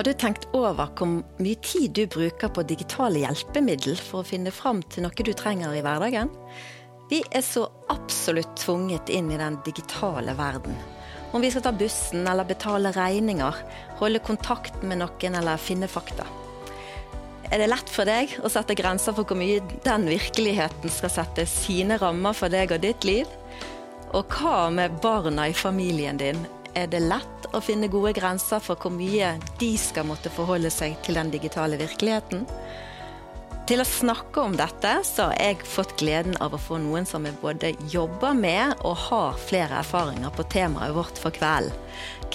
Har du tenkt over hvor mye tid du bruker på digitale hjelpemiddel for å finne fram til noe du trenger i hverdagen? Vi er så absolutt tvunget inn i den digitale verden. Om vi skal ta bussen eller betale regninger, holde kontakt med noen eller finne fakta. Er det lett for deg å sette grenser for hvor mye den virkeligheten skal sette sine rammer for deg og ditt liv? Og hva med barna i familien din? Er det lett å finne gode grenser for hvor mye de skal måtte forholde seg til den digitale virkeligheten? Til å snakke om dette, så har jeg fått gleden av å få noen som jeg både jobber med og har flere erfaringer på temaet vårt for kvelden.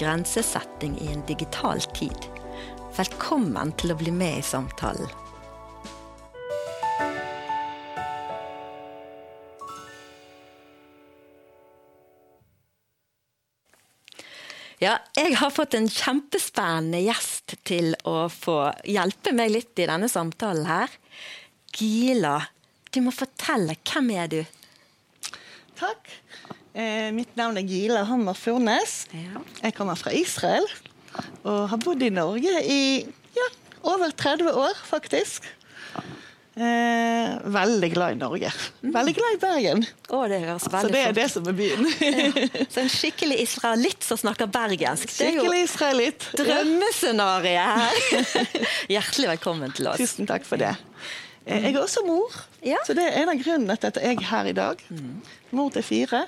Grensesetting i en digital tid. Velkommen til å bli med i samtalen. Ja, jeg har fått en kjempespennende gjest til å få hjelpe meg litt i denne samtalen her. Gila, du må fortelle. Hvem er du? Takk. Eh, mitt navn er Gila Hammer Furnes. Ja. Jeg kommer fra Israel og har bodd i Norge i ja, over 30 år, faktisk. Eh, veldig glad i Norge. Veldig glad i Bergen. Å, det høres Så veldig det er det som er byen. Så en skikkelig israelitt som snakker bergensk. Det er jo Skikkelig israelitt. Drømmescenarioet her. Hjertelig velkommen til oss. Tusen takk for det. Eh, Jeg er også mor, Ja. så det er en av grunnene til at jeg er her i dag. Mor til fire.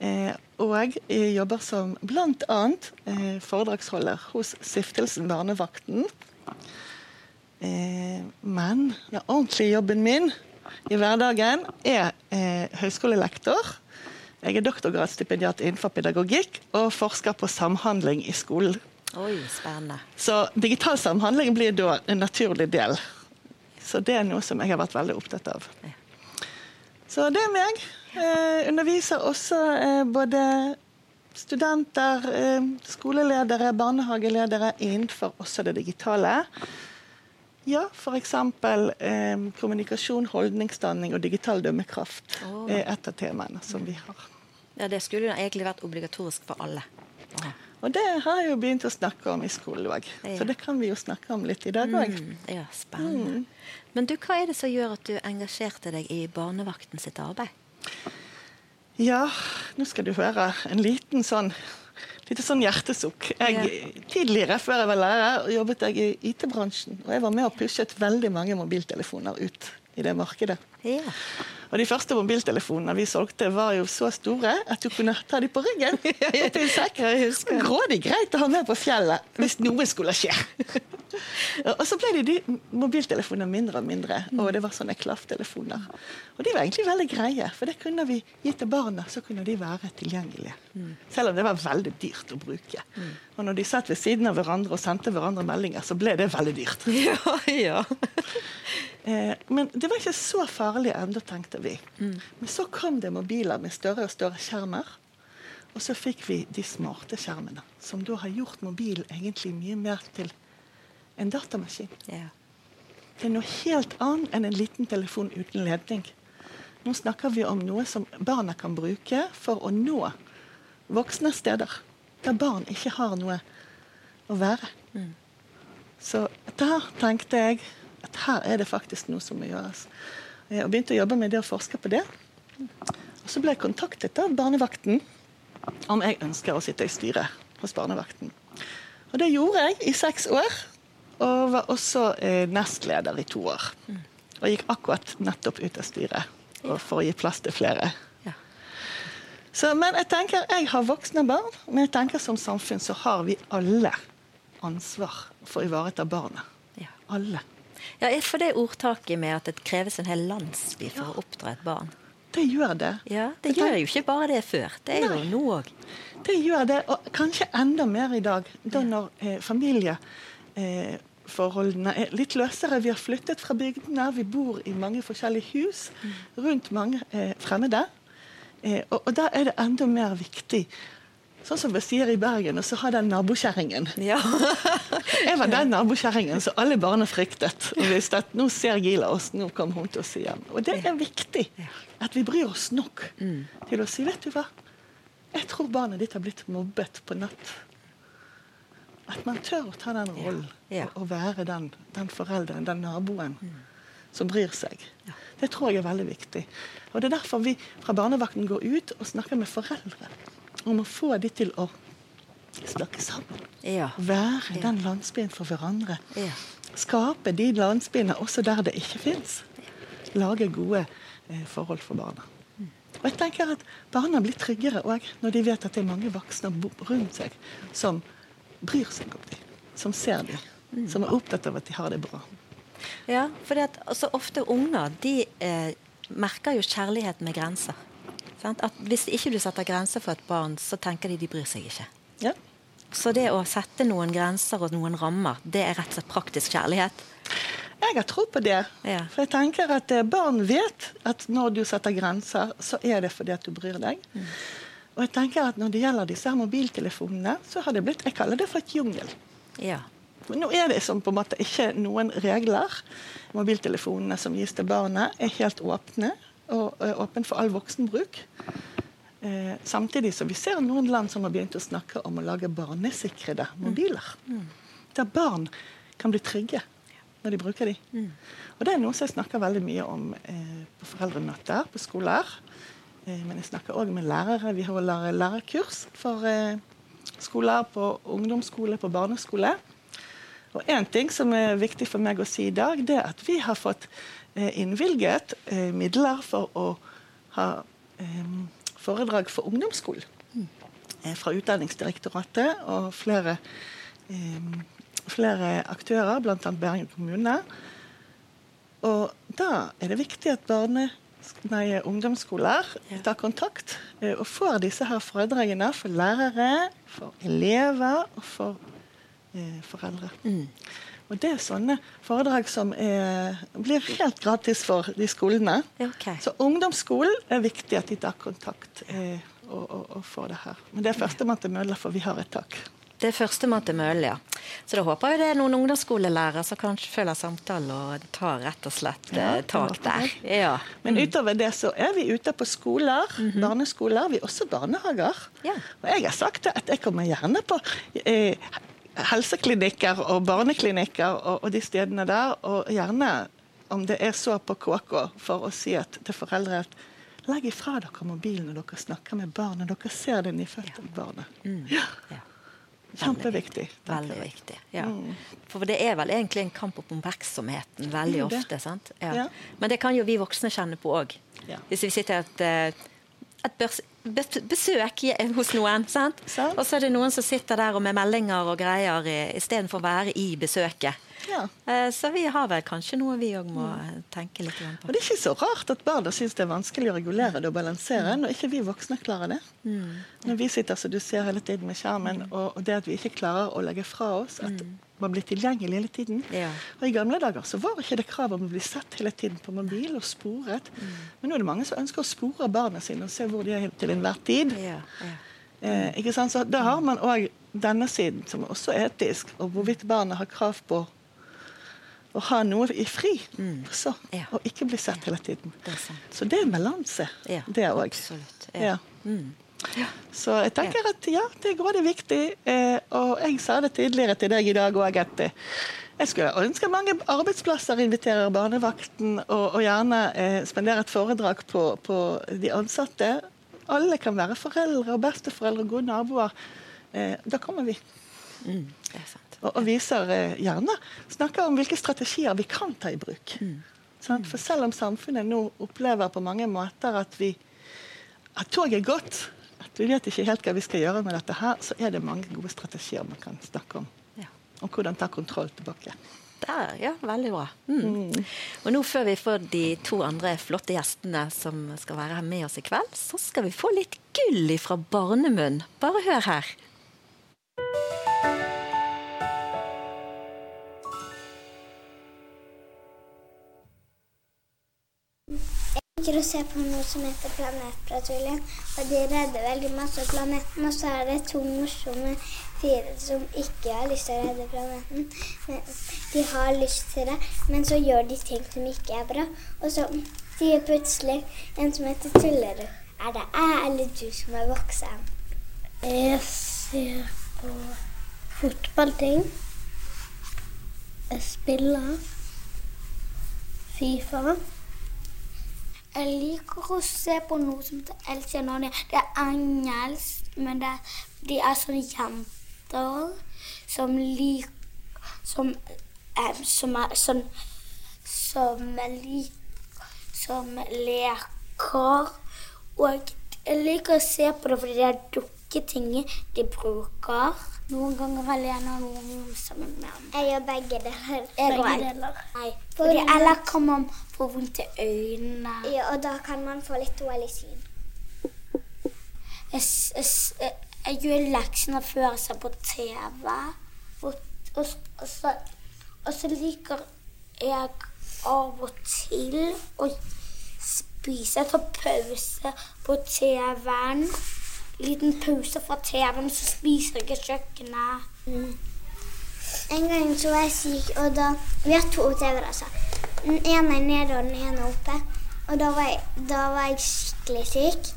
Eh, Og jeg jobber som bl.a. eh, foredragsholder hos Stiftelsen Barnevakten. Eh, Men den ordentlige jobben min i hverdagen er eh, høyskolelektor. Jeg er doktorgradsstipendiat innenfor pedagogikk og forsker på samhandling i skolen. Oi, spennende. Så digital samhandling blir da en naturlig del. Så det er noe som jeg har vært veldig opptatt av. Så det er meg. Eh, underviser også eh, både studenter, eh, skoleledere, barnehageledere innenfor også det digitale. Ja, f.eks. Eh, kommunikasjon, holdningsdanning og digital dømmekraft oh. er et av temaene som vi har. Ja, det skulle jo egentlig vært obligatorisk for alle. Og det har jeg jo begynt å snakke om i skolen òg. Ja. Så det kan vi jo snakke om litt i dag òg. Mm, ja, spennende. Men du, hva er det som gjør at du engasjerte deg i barnevakten sitt arbeid? Ja, nå skal du høre en liten sånn lite sånn hjertesukk. Jeg, Tidligere, før jeg var lærer, jobbet jeg i IT-bransjen. Og jeg var med og pushet veldig mange mobiltelefoner ut i det markedet. Ja. Og de første mobiltelefonene vi solgte, var jo så store at du kunne ta dem på ryggen. oppi en sekk. Grådig greit å ha med på fjellet hvis noe skulle skje. og så ble de, de mobiltelefonene mindre og mindre, og det var sånne klafftelefoner. Og de var egentlig veldig greie, for det kunne vi gi til barna, så kunne de være tilgjengelige. Selv om det var veldig dyrt å bruke. Og når de satt ved siden av hverandre og sendte hverandre meldinger, så ble det veldig dyrt. ja, ja. Eh, men det var ikke så farlig ennå, tenkte vi. Men så kom det mobiler med større og større skjermer. Og så fikk vi de smarte skjermene, som da har gjort mobilen egentlig mye mer til en datamaskin. Yeah. Det er noe helt annet enn en liten telefon uten ledning. Nå snakker vi om noe som barna kan bruke for å nå voksne steder. Der barn ikke har noe å være. Så der tenkte jeg at her er det faktisk noe som må gjøres. Eh, Og begynte å jobbe med det og forske på det. Og så ble jeg kontaktet av barnevakten om jeg ønsker å sitte i styret hos barnevakten. Og det gjorde jeg i seks år, og var også eh, nestleder i to år. Og gikk akkurat nettopp ut av styret for å gi plass til flere. Så, men jeg tenker, jeg har voksne barn, men jeg tenker som samfunn så har vi alle ansvar for å ivareta barna. Ja. Alle. Ja, for det ordtaket med at det kreves en hel landsby for å oppdra et barn. Det gjør det. Ja, Det Jeg gjør jo ikke bare det før. Det er jo nå òg. Det gjør det, og kanskje enda mer i dag, da når eh, familieforholdene er litt løsere. Vi har flyttet fra bygdene, vi bor i mange forskjellige hus rundt mange eh, fremmede. Eh, og, og da er det enda mer viktig. Sånn som vi sier i Bergen, og så har den nabokjerringen. Ja. Jeg var den nabokjerringen som alle barna fryktet. Og visste at nå ser Gila oss, nå kommer hun til å si hjem. Og det er viktig at vi bryr oss nok til å si vet du hva, jeg tror barnet ditt har blitt mobbet på natt. At man tør å ta den rollen Ja. og, og være den, den forelderen, den naboen som bryr seg. Det tror jeg er veldig viktig. Og Det er derfor vi fra barnevakten går ut og snakker med foreldre om å få de til å snakke sammen. Ja. Være den landsbyen for hverandre. Ja. Skape de landsbyene også der det ikke fins. Lage gode eh, forhold for barna. Og jeg tenker at Barna blir tryggere òg når de vet at det er mange voksne rundt seg som bryr seg om dem. Som ser dem. Som er opptatt av at de har det bra. Ja, for det at, altså, ofte unger de eh, merker jo kjærlighet med grenser. Sant? At hvis ikke du setter grenser for et barn, så tenker de de bryr seg ikke. Ja. Så det å sette noen grenser og noen rammer, det er rett og slett praktisk kjærlighet. Jeg har tro på det. Ja. For jeg tenker at eh, barn vet at når du setter grenser, så er det fordi at du bryr deg. Og jeg tenker at når det gjelder disse her mobiltelefonene, så har det blitt Jeg kaller det for et jungel. Ja. Men Nå er det som på en måte ikke noen regler. Mobiltelefonene som gis til barnet, er helt åpne og er åpne for all voksenbruk. Eh, samtidig som vi ser noen land som har begynt å snakke om å lage barnesikrede mobiler. Der barn kan bli trygge når de bruker de. Og det er noe som jeg snakker veldig mye om eh, på foreldremøter på skoler. Eh, men jeg snakker òg med lærere. Vi holder lærerkurs for eh, skoler på ungdomsskole, på barneskole. Og en ting som er viktig for meg å si i dag, det er at vi har fått eh, innvilget eh, midler for å ha eh, foredrag for ungdomsskolen. Eh, fra Utdanningsdirektoratet og flere, flere aktører, bl.a. Bergen kommune. Og da er det viktig at barne, nei, ungdomsskoler Ja. tar kontakt og får disse her foredragene for lærere, for elever og for eh, foreldre. Og det er sånne foredrag som er, blir helt gratis for de skolene. Okay. Så ungdomsskolen er viktig at de tar kontakt eh, og, og, og får det her. Men det er førstemann til mølla, for vi har et tak. Det er førstemann til mølla, ja. Så da håper jeg det er noen ungdomsskolelærere som kanskje følger samtalen og tar rett og slett Ja, eh, tak der. Ja. Men utover det så er vi ute på skoler, barneskoler. Vi er også barnehager. Ja. Og jeg har sagt at jeg kommer gjerne på eh, helseklinikker og barneklinikker og, og de stedene der. Og gjerne om det er så på KK, for å si at, til foreldre at legg ifra dere mobilen når dere snakker med barnet. Dere ser det nyfødte barnet. Ja. Ja. Kjempeviktig. Veldig viktig. Ja. Mm. For det er vel egentlig en kamp om oppmerksomheten veldig Det ofte. sant? Ja. Ja. Men det kan jo vi voksne kjenne på òg. Ja. Hvis vi sitter i et, eh, et børs- besøk hos noen, sant? Og så er det noen som sitter der og med meldinger og greier istedenfor å være i besøket. Ja. Eh, Så vi har vel kanskje noe vi òg må eh, tenke litt på. Og det er ikke så rart at barna syns det er vanskelig å regulere det og balansere, Mm. når ikke vi voksne klarer det. Når vi sitter så du ser hele tiden med skjermen, og det at vi ikke klarer å legge fra oss, at man blir tilgjengelig hele tiden. Ja. Og I gamle dager så var ikke det krav om å bli sett hele tiden på mobil og sporet. Mm. Men nå er det mange som ønsker å spore barna sine og se hvor de er til enhver tid. Ja, ja. Eh, ikke sant? Så Da har man òg denne siden, som også er etisk, og hvorvidt barna har krav på å ha noe i fri, så, Mm. Ja. og ikke bli sett hele tiden. Det. Så det er en balanse, det òg. Absolutt. Ja. Mm. Ja. Så jeg tenker at ja, det er grådig viktig. Eh, og jeg sa det tidligere til deg i dag òg at eh, jeg skulle ønske mange arbeidsplasser inviterer barnevakten, og, og gjerne eh, spandere et foredrag på, på de ansatte. Alle kan være foreldre og besteforeldre og gode naboer. Eh, da kommer vi. Mm. Det er sant. Og, og viser eh, gjerne snakker om hvilke strategier vi kan ta i bruk. Sant? For selv om samfunnet nå opplever på mange måter at vi at toget er gått, vi vet ikke helt hva vi skal gjøre med dette her, så er det mange gode strategier man kan snakke om. Ja. Om hvordan ta kontroll tilbake. Der, ja, veldig bra. Mm. Og nå før vi får de to andre flotte gjestene som skal være her med oss i kveld, så skal vi få litt gull fra barnemunn. Bare hør her. Liker å se på noe som heter Planetpatruljen, og de redder veldig masse av planeten. Og så er det to morsomme fyrer som ikke har lyst til å redde planeten. Men de har lyst til det, men så gjør de ting som ikke er bra. Og så sier plutselig en som heter Tullerud Er det jeg eller du som er voksen? Jeg ser på fotballting. Jeg spiller Fifa. Jeg liker å se på noe som heter El og Det er engelsk, men det, de er sånne jenter som liker Som, eh, som er sånn Som liker Som leker. Og jeg liker å se på det fordi det er dukketing de bruker. Noen ganger alene og noen ganger sammen med ham. Jeg gjør begge deler. Jeg Begge deler. Nei, fordi eller kan man få vondt i øynene. Ja, og da kan man få litt dårlig syn. Jeg, jeg, jeg, jeg gjør leksene før jeg ser på TV. Og, og, og, så, og så liker jeg av og til å spise. Jeg tar pause på TV-en. Liten pause fra TV-en, så spiser jeg i kjøkkenet. En gang så var jeg syk, og da Vi har to TV-er, altså. Den ene er nede, og den ene er oppe. Og da var jeg, da var jeg skikkelig syk.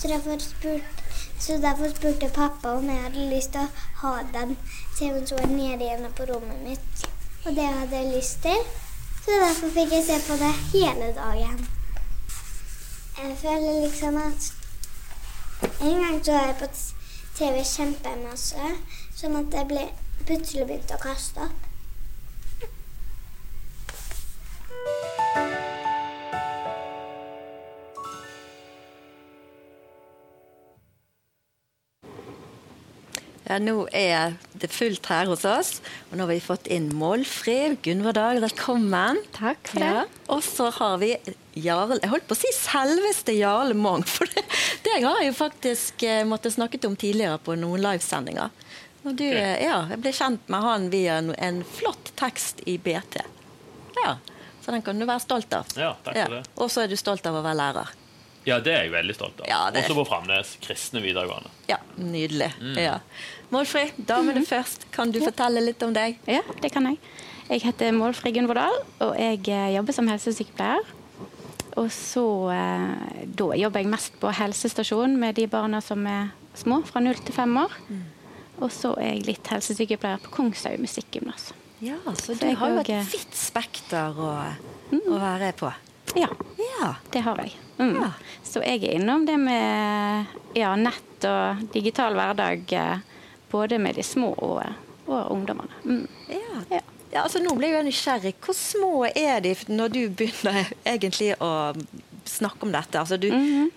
Så derfor, spurte, så derfor spurte pappa om jeg hadde lyst til å ha den TV-en som var nede igjen på rommet mitt. Og det hadde jeg lyst til. Så derfor fikk jeg se på det hele dagen. Jeg føler liksom at En gang så var jeg på TV kjempemasse, sånn at jeg ble plutselig begynte å kaste opp. Ja, nå er det fullt her hos oss, og nå har vi fått inn Målfrid Gunvordal. Velkommen. Takk for det. Ja. Og så har vi Jarl Jeg holdt på å si selveste Jarle Mong, for det, det har jeg jo faktisk eh, måttet snakket om tidligere på noen livesendinger. Og du, eh, ja, jeg ble kjent med han via en, en flott tekst i BT. Ja, Så den kan du være stolt av. Ja, takk for det. Og så er du stolt av å være lærer. Ja, det er jeg veldig stolt av. Ja, Også på Framnes kristne videregående. Ja, Nydelig. Mm. Ja. Målfrid, damene Mhm. først. Kan du fortelle litt om deg? Ja, det kan jeg. Jeg heter Målfrid Gunvordal, og jeg eh, jobber som helsesykepleier. Og så eh, Da jobber jeg mest på helsestasjon med de barna som er små, fra 0 til 5 år. Og så er jeg litt helsesykepleier på Kongshaug musikkgymnas. Ja, så Så du har jo et vidt spekter å, å være på. Ja, Ja. det har jeg. Mm. Ja. Så jeg er innom det med ja, nett og digital hverdag, eh, både med de små og, og ungdommene. Mm. Ja. Ja. Ja, altså Nå ble jeg nysgjerrig. Hvor små er de når du begynner egentlig å snakke om dette? Altså du,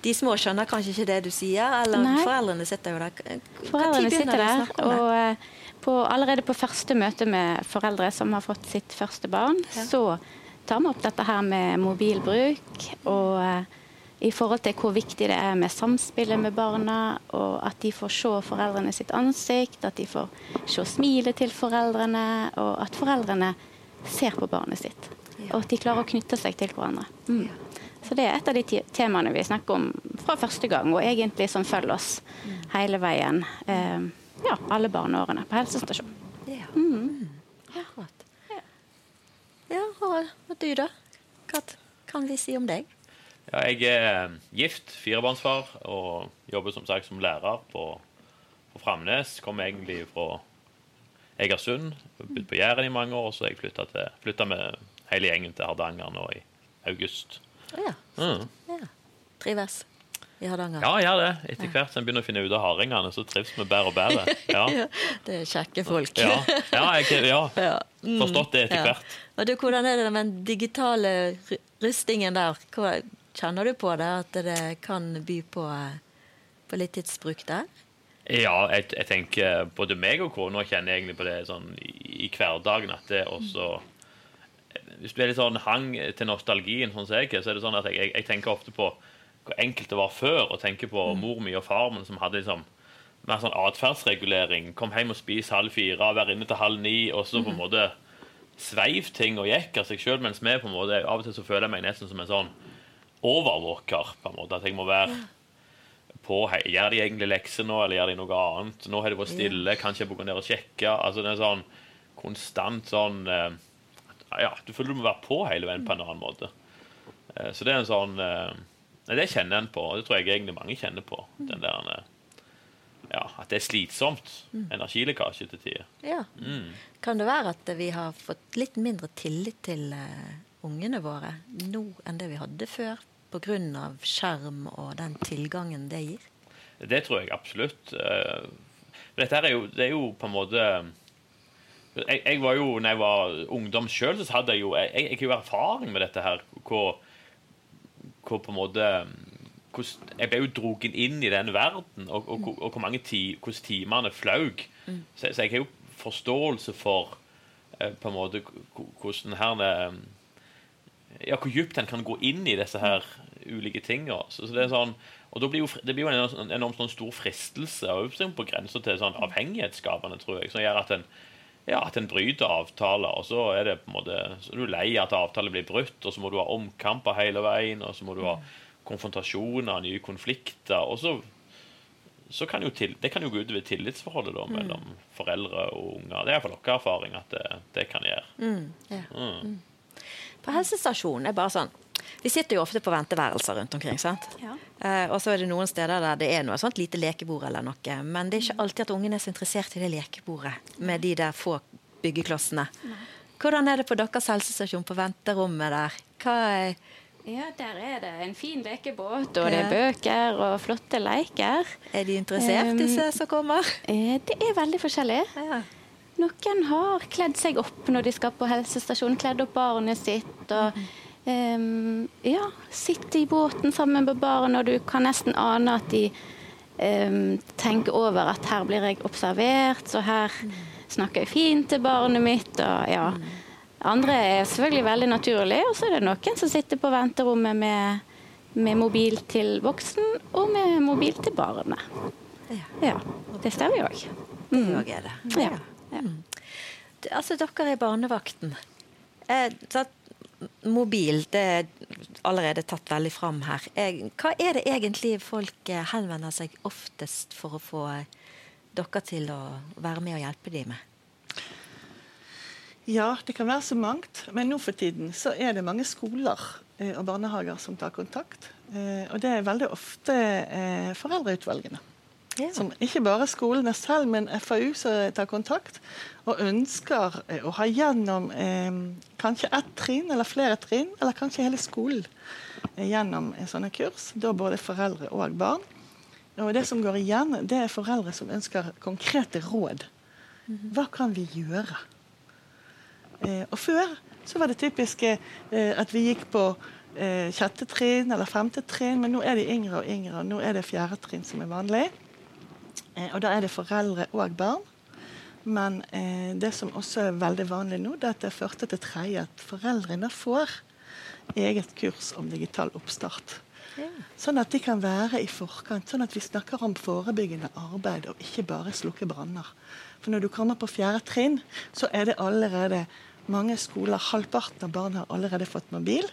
De små skjønner kanskje ikke det du sier, eller Nei. foreldrene sitter jo der. Hva Foreldrene sitter der, og eh, på, allerede på første møte med foreldre som har fått sitt første barn, så tar vi opp dette her med mobilbruk, og eh, i forhold til hvor viktig det er med samspillet med barna, og at de får se foreldrene sitt ansikt, at de får se smilet til foreldrene, og at foreldrene ser på barnet sitt. Og at de klarer å knytte seg til hverandre. Mm. Så det er et av de temaene vi snakker om fra første gang, og egentlig som følger oss hele veien. Eh, ja, alle barneårene på helsestasjonen. Ja. Mm. Akkurat. Ja, og, og du, da? Hva kan vi si om deg? Ja, jeg er gift, firebarnsfar, og jobber som sagt som lærer på, på Framnes. Kommer egentlig fra Egersund, bodd på Jæren i mange år, så jeg flytta til- flytta med hele gjengen til Hardanger nå i august. Ja. Mm. ja. Trives i Hardanger? Ja, gjør det. Etter hvert som jeg begynner å finne ut av hardingene, så trives vi bedre og bedre. Ja, Det er kjekke folk. ja, ja, jeg, ja. Mm. forstått det etter hvert. Og du, hvordan er det med den digitale rustingen der? Hva, kjenner du på det, at det kan by på, eh, på litt tidsbruk der? Ja, jeg, jeg tenker både meg og kona kjenner egentlig på det sånn i, i hverdagen at det også Hvis du er litt sånn hang til nostalgien, sånn som jeg så er det sånn at jeg, jeg, tenker ofte på hvor enkelt det var før, og tenker på mor mi og far min som hadde liksom mer sånn atferdsregulering. Kom hjem og spis halv fire, være inne til halv ni, og så på en måte sveiv ting og gikk av seg sjøl, mens vi på en måte Av og til så føler jeg meg nesten som en sånn overvåker, på en måte. At jeg må være på hei, Gjør de egentlig lekser nå, eller gjør de noe annet? Nå har det vært stille, kanskje jeg burde ned og sjekke? Altså det er sånn konstant sånn eh, Ja, du føler du må være på hele veien på en annen måte. Eh, så det er en sånn eh, Det kjenner en på, og det tror jeg egentlig mange kjenner på. Den der ja, at det er slitsomt. Energilekkasje til tider. Ja. Mm. Kan det være at vi har fått litt mindre tillit til ungene våre nå enn det vi hadde før? Pga. skjerm og den tilgangen det gir? Det tror jeg absolutt. Uh, dette er jo, det er jo på en måte jeg, jeg var jo, når jeg var ungdom sjøl, så hadde jeg jo jeg, jeg, jeg jo erfaring med dette her. Hvor, hvor på en måte jeg ble jo drogen inn i den verden, og, og, og, og hvor mange ti, hvordan timene flaug. Mm. Så, så, jeg har jo forståelse for eh, på en måte hvordan her eh, Ja, hvor dypt en kan gå inn i disse her ulike tingene. Så, så, det er sånn og da blir jo, Det blir jo en enormt sånn stor fristelse og på grensa til sånn avhengighetsskapende, tror jeg, som gjør at en ja, at en bryter avtaler, og så er det på en måte, så er du lei at avtaler blir brutt, og så må du ha omkamper hele veien, og så må du ha konfrontasjoner, nye konflikter. og så, så kan jo til, Det kan jo gå utover tillitsforholdet da, mellom mm. foreldre og unger. Det er iallfall vår erfaring at det, det kan gjøre. Mm, ja. mm. På helsestasjonen er bare sånn Vi sitter jo ofte på venteværelser rundt omkring. sant? Ja. Eh, og så er det noen steder der det er noe sånt lite lekebord eller noe. Men det er ikke alltid at ungene er så interessert i det lekebordet med de der få byggeklossene. Nei. Hvordan er det på deres helsestasjon, på venterommet der? Hva er ja, der er det en fin lekebåt, og det er bøker og flotte leker. Er de interessert, disse som kommer? Eh, det er veldig forskjellig. Ja. Noen har kledd seg opp når de skal på helsestasjonen, kledd opp barnet sitt. og um, ja, sitte i båten sammen med barn, og du kan nesten ane at de um, tenker over at her blir jeg observert, så her snakker jeg fint til barnet mitt. og ja, andre er selvfølgelig veldig naturlig, og så er det noen som sitter på venterommet med, med mobil til voksen og med mobil til barnet. Ja, det stemmer jo òg. Det òg er det. Ja. Ja. Mm. Altså, dere er barnevakten. Eh, mobil det er allerede tatt veldig fram her. Eh, hva er det egentlig folk eh, henvender seg oftest for å få dere til å være med og hjelpe dem med? Ja, det kan være så mangt. Men nå for tiden så er det mange skoler eh, og barnehager som tar kontakt. Eh, og det er veldig ofte eh, foreldreutvalgene. Ja. Som ikke bare skolene selv, men FAU som tar kontakt og ønsker eh, å ha gjennom eh, kanskje ett trinn eller flere trinn, eller kanskje hele skolen eh, gjennom sånne kurs. Da både foreldre og barn. Og det som går igjen, det er foreldre som ønsker konkrete råd. Mhm. Hva kan vi gjøre? Eh, og før så var det typisk eh, at vi gikk på eh, sjette trinn eller femte trinn, men nå er de yngre og yngre, og nå er det fjerde trinn som er vanlig. Og da er det foreldre og barn. Men det som også er veldig vanlig nå, det er at det er første til tredje at foreldrene får eget kurs om digital oppstart. Sånn at de kan være i forkant. Sånn at vi snakker om forebyggende arbeid og ikke bare slukke branner. For når du kommer på fjerde trinn, så er det allerede mange skoler, halvparten av barn har allerede fått mobil.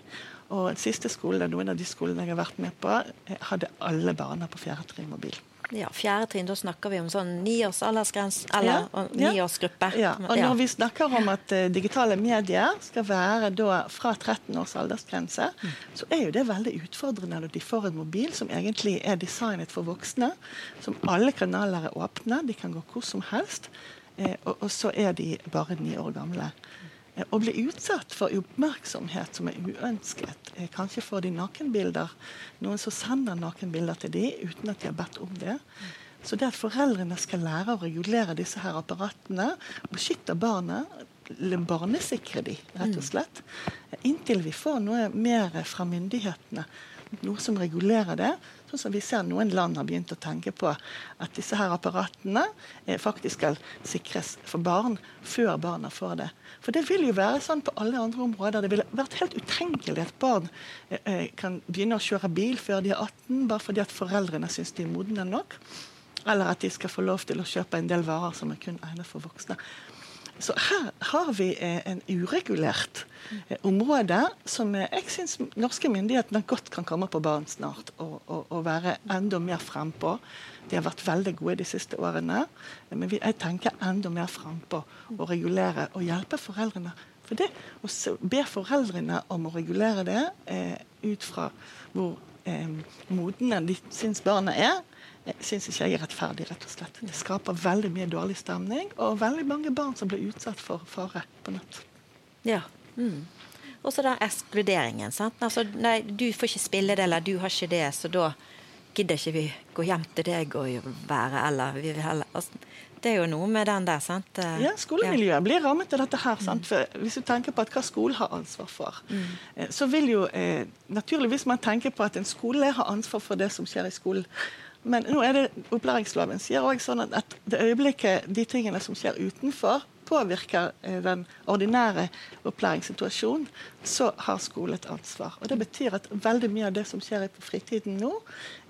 Og den siste skolen, noen av de skolene jeg har vært med på, eh, hadde alle barna på fjerde trinn mobil. Ja, Fjerde trinn, da snakker vi om sånn niårs aldersgrense, eller ja, niårsgruppe. Ja. Og når vi snakker om at uh, digitale medier skal være da fra 13 års aldersgrense, mm. så er jo det veldig utfordrende når de får en mobil som egentlig er designet for voksne, som alle kanaler er åpne, de kan gå hvor som helst, eh, og, og, så er de bare ni år gamle. Å bli utsatt for oppmerksomhet som er uønsket. Kanskje får de nakenbilder. Noen som sender nakenbilder til dem uten at de har bedt om det. Så det at foreldrene skal lære å regulere disse her apparatene, beskytte barnet, barnesikre de, rett og slett, inntil vi får noe mer fra myndighetene, noe som regulerer det, Sånn som vi ser noen land har begynt å tenke på at disse her apparatene eh, faktisk skal sikres for barn før barna får det. For det vil jo være sånn på alle andre områder. Det ville vært helt utenkelig at barn eh, eh kan begynne å kjøre bil før de er 18, bare fordi at foreldrene syns de er modne nok. Eller at de skal få lov til å kjøpe en del varer som er kun egnet for voksne. Så her har vi eh, en uregulert eh, område som eh, jeg syns norske myndigheter godt kan komme på banen snart og, og, og, være enda mer frempå. De har vært veldig gode de siste årene, men jeg tenker enda mer frempå å regulere og hjelpe foreldrene. For det å be foreldrene om å regulere det ut fra hvor eh, modne de syns barna er, syns ikke jeg er rettferdig, rett og slett. Det skaper veldig mye dårlig stemning, og veldig mange barn som blir utsatt for fare på nett. Ja. Mm. Og så den ekskluderingen. sant? Altså, nei, du får ikke spille det, eller du har ikke det, så da gidder ikke vi gå hjem til deg og være, eller vi vil heller altså, Det er jo noe med den der, sant? Ja, skolemiljøet ja. blir rammet av dette her. sant? For hvis du tenker på at hva skolen har ansvar for, mm. Eh, så vil jo eh, naturligvis man tenke på at en skole har ansvar for det som skjer i skolen. Men nå er det opplæringsloven sier også sånn at det øyeblikket de tingene som skjer utenfor, påvirker eh, den ordinære opplæringssituasjonen, så har skole et ansvar. Og Det betyr at veldig mye av det som skjer på fritiden nå,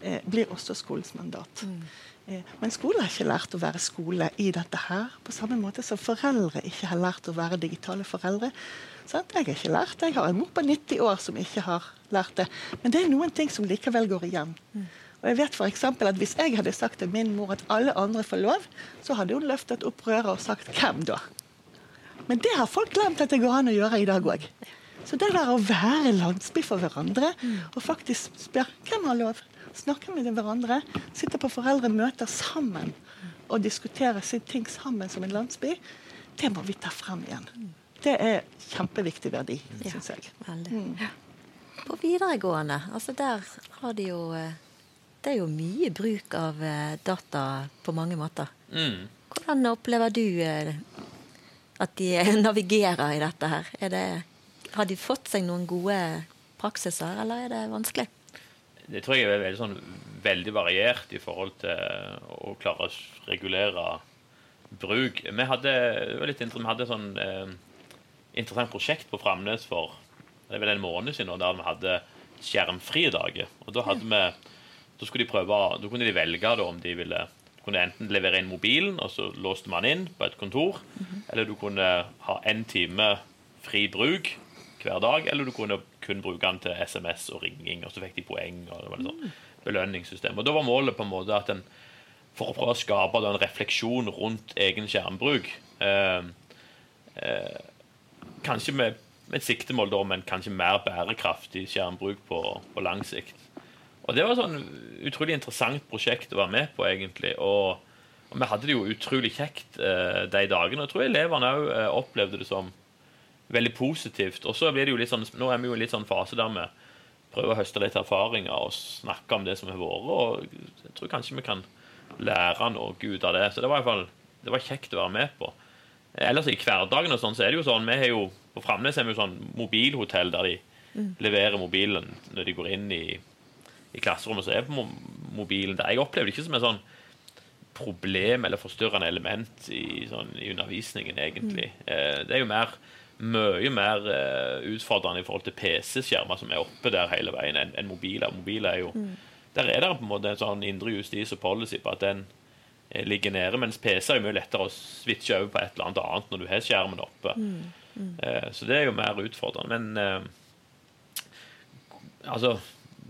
eh, blir også skolens mandat. Mm. Eh, men skolen har ikke lært å være skole i dette her, på samme måte som foreldre ikke har lært å være digitale foreldre. Sant? Jeg har ikke lært det. Jeg har en mor på 90 år som ikke har lært det. Men det er noen ting som likevel går igjen. Mm. Og jeg vet for at Hvis jeg hadde sagt til min mor at alle andre får lov, så hadde hun løftet opp røret og sagt 'hvem da?' Men det har folk glemt at det går an å gjøre i dag òg. Så det der å være landsby for hverandre og faktisk spørre 'hvem har lov?' Snakke med hverandre, sitte på foreldremøter sammen og diskutere sine ting sammen som en landsby, det må vi ta frem igjen. Det er kjempeviktig verdi, syns jeg. Ja, Mm. På videregående, altså der har de jo eh, det er jo mye bruk av eh, data på mange måter. Mm. Hvordan opplever du eh, at de navigerer i dette her? Det, har de fått seg noen gode praksiser, eller er det vanskelig? Det tror jeg er veldig, sånn, veldig variert i forhold til å klare å regulere bruk. Vi hadde, vi hadde et sånn eh, interessant prosjekt på Framnes for det er vel en måned siden, der vi hadde skjermfrie dager. Og da hadde vi så skulle de prøve, da kunne de velge da, om de ville kunne enten levere inn mobilen, og så låste man inn på et kontor. Mm -hmm. Eller du kunne ha én time fri bruk hver dag. Eller du kunne kun bruke den til SMS og ringing, og så fikk de poeng. og det var litt sånn belønningssystem. Og Da var målet på en måte at en, for å prøve å skape da, en refleksjon rundt egen skjermbruk eh, eh, Kanskje med, med et siktemål da, men kanskje mer bærekraftig skjermbruk på, på lang sikt. Og det var et sånn utrolig interessant prosjekt å være med på, egentlig. Og, og vi hadde det jo utrolig kjekt eh, de dagene. Og jeg tror elevene òg eh, opplevde det som veldig positivt. Og så blir det jo litt sånn, nå er vi jo i en litt sånn fase der vi prøver å høste litt erfaringer og snakke om det som har vært. Og jeg tror kanskje vi kan lære noe ut av det. Så det var i hvert fall det var kjekt å være med på. Ellers i hverdagen og sånn, så er det jo sånn vi har jo, På Framnes er vi jo sånn mobilhotell der de mm. leverer mobilen når de går inn i i klasserommet, så er mobilen der. Jeg opplever det ikke som et sånn problem eller forstyrrende element i, sånn, i undervisningen, egentlig. Mm. Eh, det er jo mer mye mer uh, utfordrende i forhold til PC-skjermer som er oppe der hele veien, enn en mobiler. Mobiler er jo mm. Der er det på en måte en sånn indre justis og policy på at den eh, ligger nede, mens PC er jo mye lettere å switche over på et eller annet annet når du har skjermen oppe. Mm. Mm. Så det er jo mer utfordrende. Men altså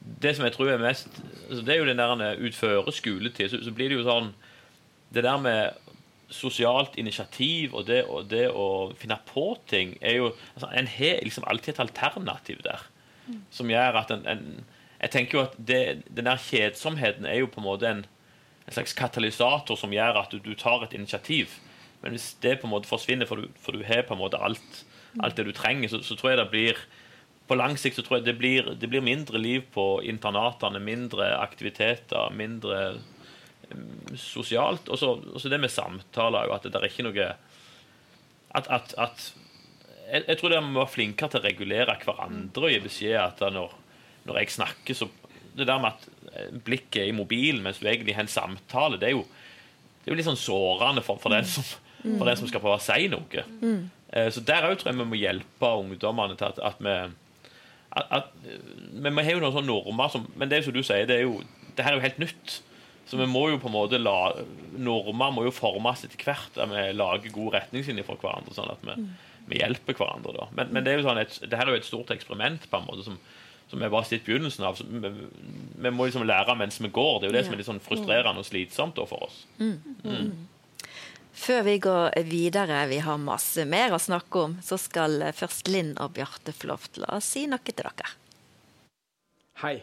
det som jeg tror er mest altså Det er jo den der utføre skoletid. Så, så, blir det jo sånn Det der med sosialt initiativ og det, og det å finne på ting er jo altså, En har liksom alltid et alternativ der som gjør at en, en Jeg tenker jo at det, den der kjedsomheten er jo på en måte en, en slags katalysator som gjør at du, du, tar et initiativ. Men hvis det på en måte forsvinner, for du, for du har på en måte alt, alt det du trenger, så, så tror jeg det blir på lang sikt så tror jeg det blir, det blir mindre liv på internatene, mindre aktiviteter, mindre um, sosialt. Og så det med samtaler, at det er ikke noe At, at, at jeg, jeg, tror det må være flinkere til å regulere hverandre og gi beskjed at når, når jeg snakker, så Det der med at blikket blikket i mobilen mens du egentlig har en samtale, det er jo, det er jo litt sånn sårende for, for, den, som, for den som skal prøve å si noe. Mm. Eh, så der òg tror jeg vi må hjelpe ungdommene til at, at vi at, at, Men vi har jo noen sånne normer som Men det er som du sier, det er jo det her er jo helt nytt. Så vi må jo på en måte la Normer må jo formes etter hvert. Der vi lager gode retningslinjer for hverandre. Sånn at vi, vi hjelper hverandre. da Men, men det, er jo sånn et, det her er jo et stort eksperiment på en måte som, som vi bare sett begynnelsen av. Vi, vi, må liksom lære mens vi går. Det er jo det som er litt sånn frustrerende og slitsomt da, for oss. Mm. Mm. Før vi går videre, vi har masse mer å snakke om, så skal først Linn og Bjarte få lov til å si noe til dere. Hei.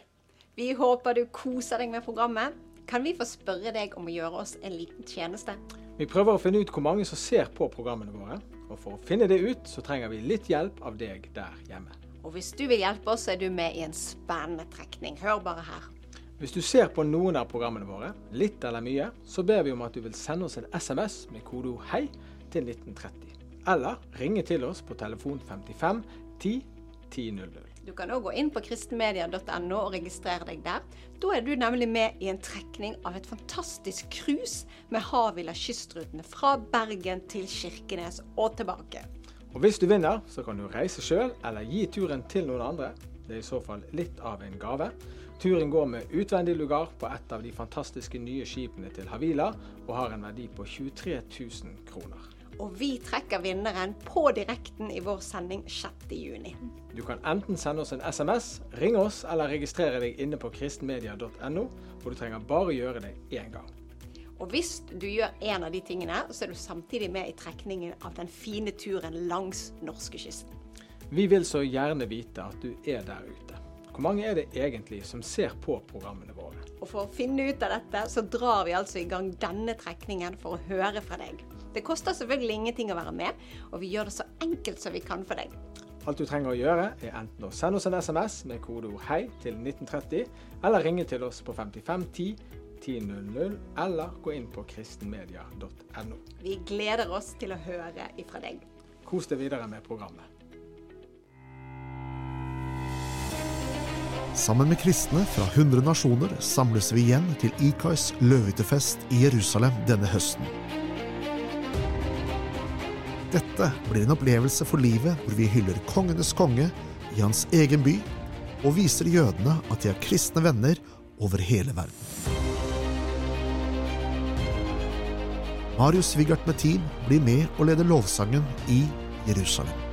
Vi håper du koser deg med programmet. Kan vi få spørre deg om å gjøre oss en liten tjeneste? Vi prøver å finne ut hvor mange som ser på programmene våre. Og for å finne det ut, så trenger vi litt hjelp av deg der hjemme. Og hvis du vil hjelpe oss, så er du med i en spennende trekning. Hør bare her. Hvis du ser på noen av programmene våre, litt eller mye, så ber vi om at du vil sende oss en SMS med kodeord 'hei' til 1930. Eller ringe til oss på telefon 55 10 1000. Du kan òg gå inn på kristenmedia.no og registrere deg der. Da er du nemlig med i en trekning av et fantastisk cruise med Havila kystrutene fra Bergen til Kirkenes og tilbake. Og hvis du vinner, så kan du reise sjøl eller gi turen til noen andre. Det er i så fall litt av en gave. Turen går med utvendig lugar på et av de fantastiske nye skipene til Havila, og har en verdi på 23 000 kroner. Og vi trekker vinneren på direkten i vår sending 6.6. Du kan enten sende oss en SMS, ringe oss eller registrere deg inne på kristenmedia.no, hvor du trenger bare gjøre det én gang. Og hvis du gjør en av de tingene, så er du samtidig med i trekningen av den fine turen langs norskekysten. Vi vil så gjerne vite at du er der ute. Hvor mange er det egentlig som ser på programmene våre? Og for å finne ut av dette, så drar vi altså i gang denne trekningen for å høre fra deg. Det koster selvfølgelig ingenting å være med, og vi gjør det så enkelt som vi kan for deg. Alt du trenger å gjøre, er enten å sende oss en SMS med kodeord 'hei' til 1930, eller ringe til oss på 5510 1000, eller gå inn på kristenmedia.no. Vi gleder oss til å høre ifra deg. Kos deg videre med programmet. Sammen med kristne fra 100 nasjoner samles vi igjen til Ikais løvehyttefest i Jerusalem denne høsten. Dette blir en opplevelse for livet hvor vi hyller kongenes konge i hans egen by, og viser jødene at de har kristne venner over hele verden. Marius Svigart med team blir med og leder lovsangen i Jerusalem.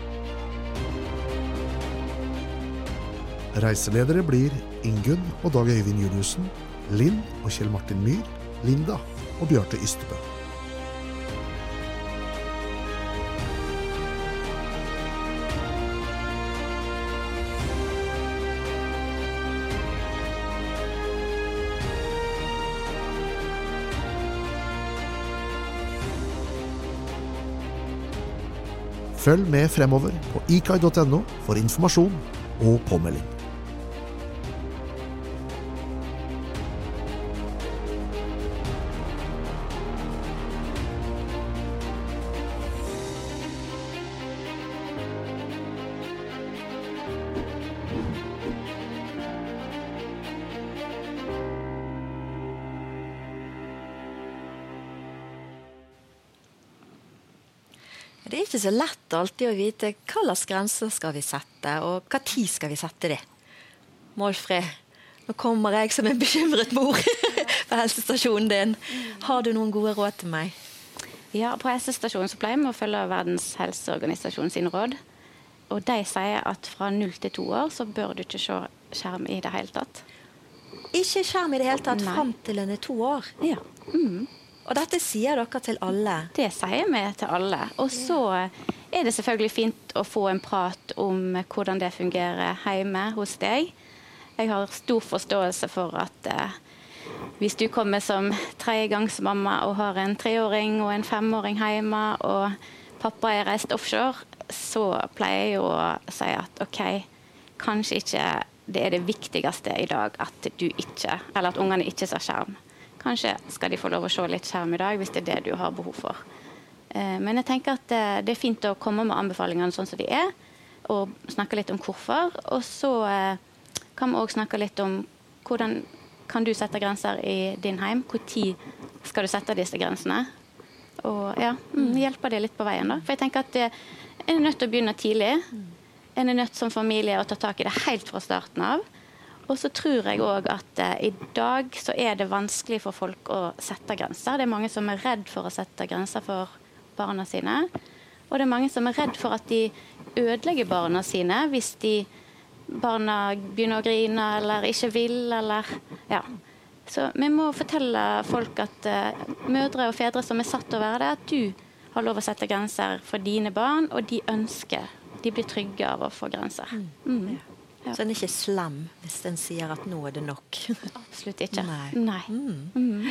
Reiseledere blir Ingunn og Dag Øyvind Juliussen, Linn og Kjell Martin Myhr, Linda og Bjarte Ystebø. Følg med fremover på ikai.no for informasjon og påmelding. Det er ikke så lett alltid å vite hva slags grenser skal vi sette, og hva tid skal vi sette det. Målfrid, nå kommer jeg som en bekymret mor på helsestasjonen din. Har du noen gode råd til meg? Ja, På helsestasjonen så pleier vi å følge Verdens helseorganisasjon sine råd. Og de sier at fra null til to år så bør du ikke se skjerm i det hele tatt. Ikke skjerm i det hele tatt Nei. fram til en er to år. Ja. Mm. Og dette sier dere til alle. Det sier vi til alle. Og så er det selvfølgelig fint å få en prat om hvordan det fungerer hjemme hos deg. Jeg har stor forståelse for at eh, hvis du kommer som tredjegangsmamma og har en treåring og en femåring hjemme, og pappa er reist offshore, så pleier jeg å si at OK, kanskje ikke det er det viktigste i dag at du ikke, eller at ungene ikke ser skjerm. Kanskje skal de få lov å se litt skjerm i dag, hvis det er det du har behov for. Eh, Men jeg tenker at eh, det er fint å komme med anbefalingene sånn som de er, og snakke litt om hvorfor. Og så eh, kan vi òg snakke litt om hvordan kan du sette grenser i din heim. Når skal du sette disse grensene? Og ja, mm, hjelpe det litt på veien. da. For jeg tenker at En er nødt til å begynne tidlig. En er nødt som familie å ta tak i det helt fra starten av. Og så tror jeg òg at eh, i dag så er det vanskelig for folk å sette grenser. Det er mange som er redd for å sette grenser for barna sine. Og det er mange som er redd for at de ødelegger barna sine hvis de barna begynner å grine eller ikke vil, eller Ja. Så vi må fortelle folk at eh, mødre og fedre som er satt til å være det, at du har lov å sette grenser for dine barn, og de ønsker De blir trygge av å få grenser. Mm. Ja. Så en er ikke slem hvis en sier at 'nå er det nok'. Absolutt ikke. Nei. Nei. Mm. Mm.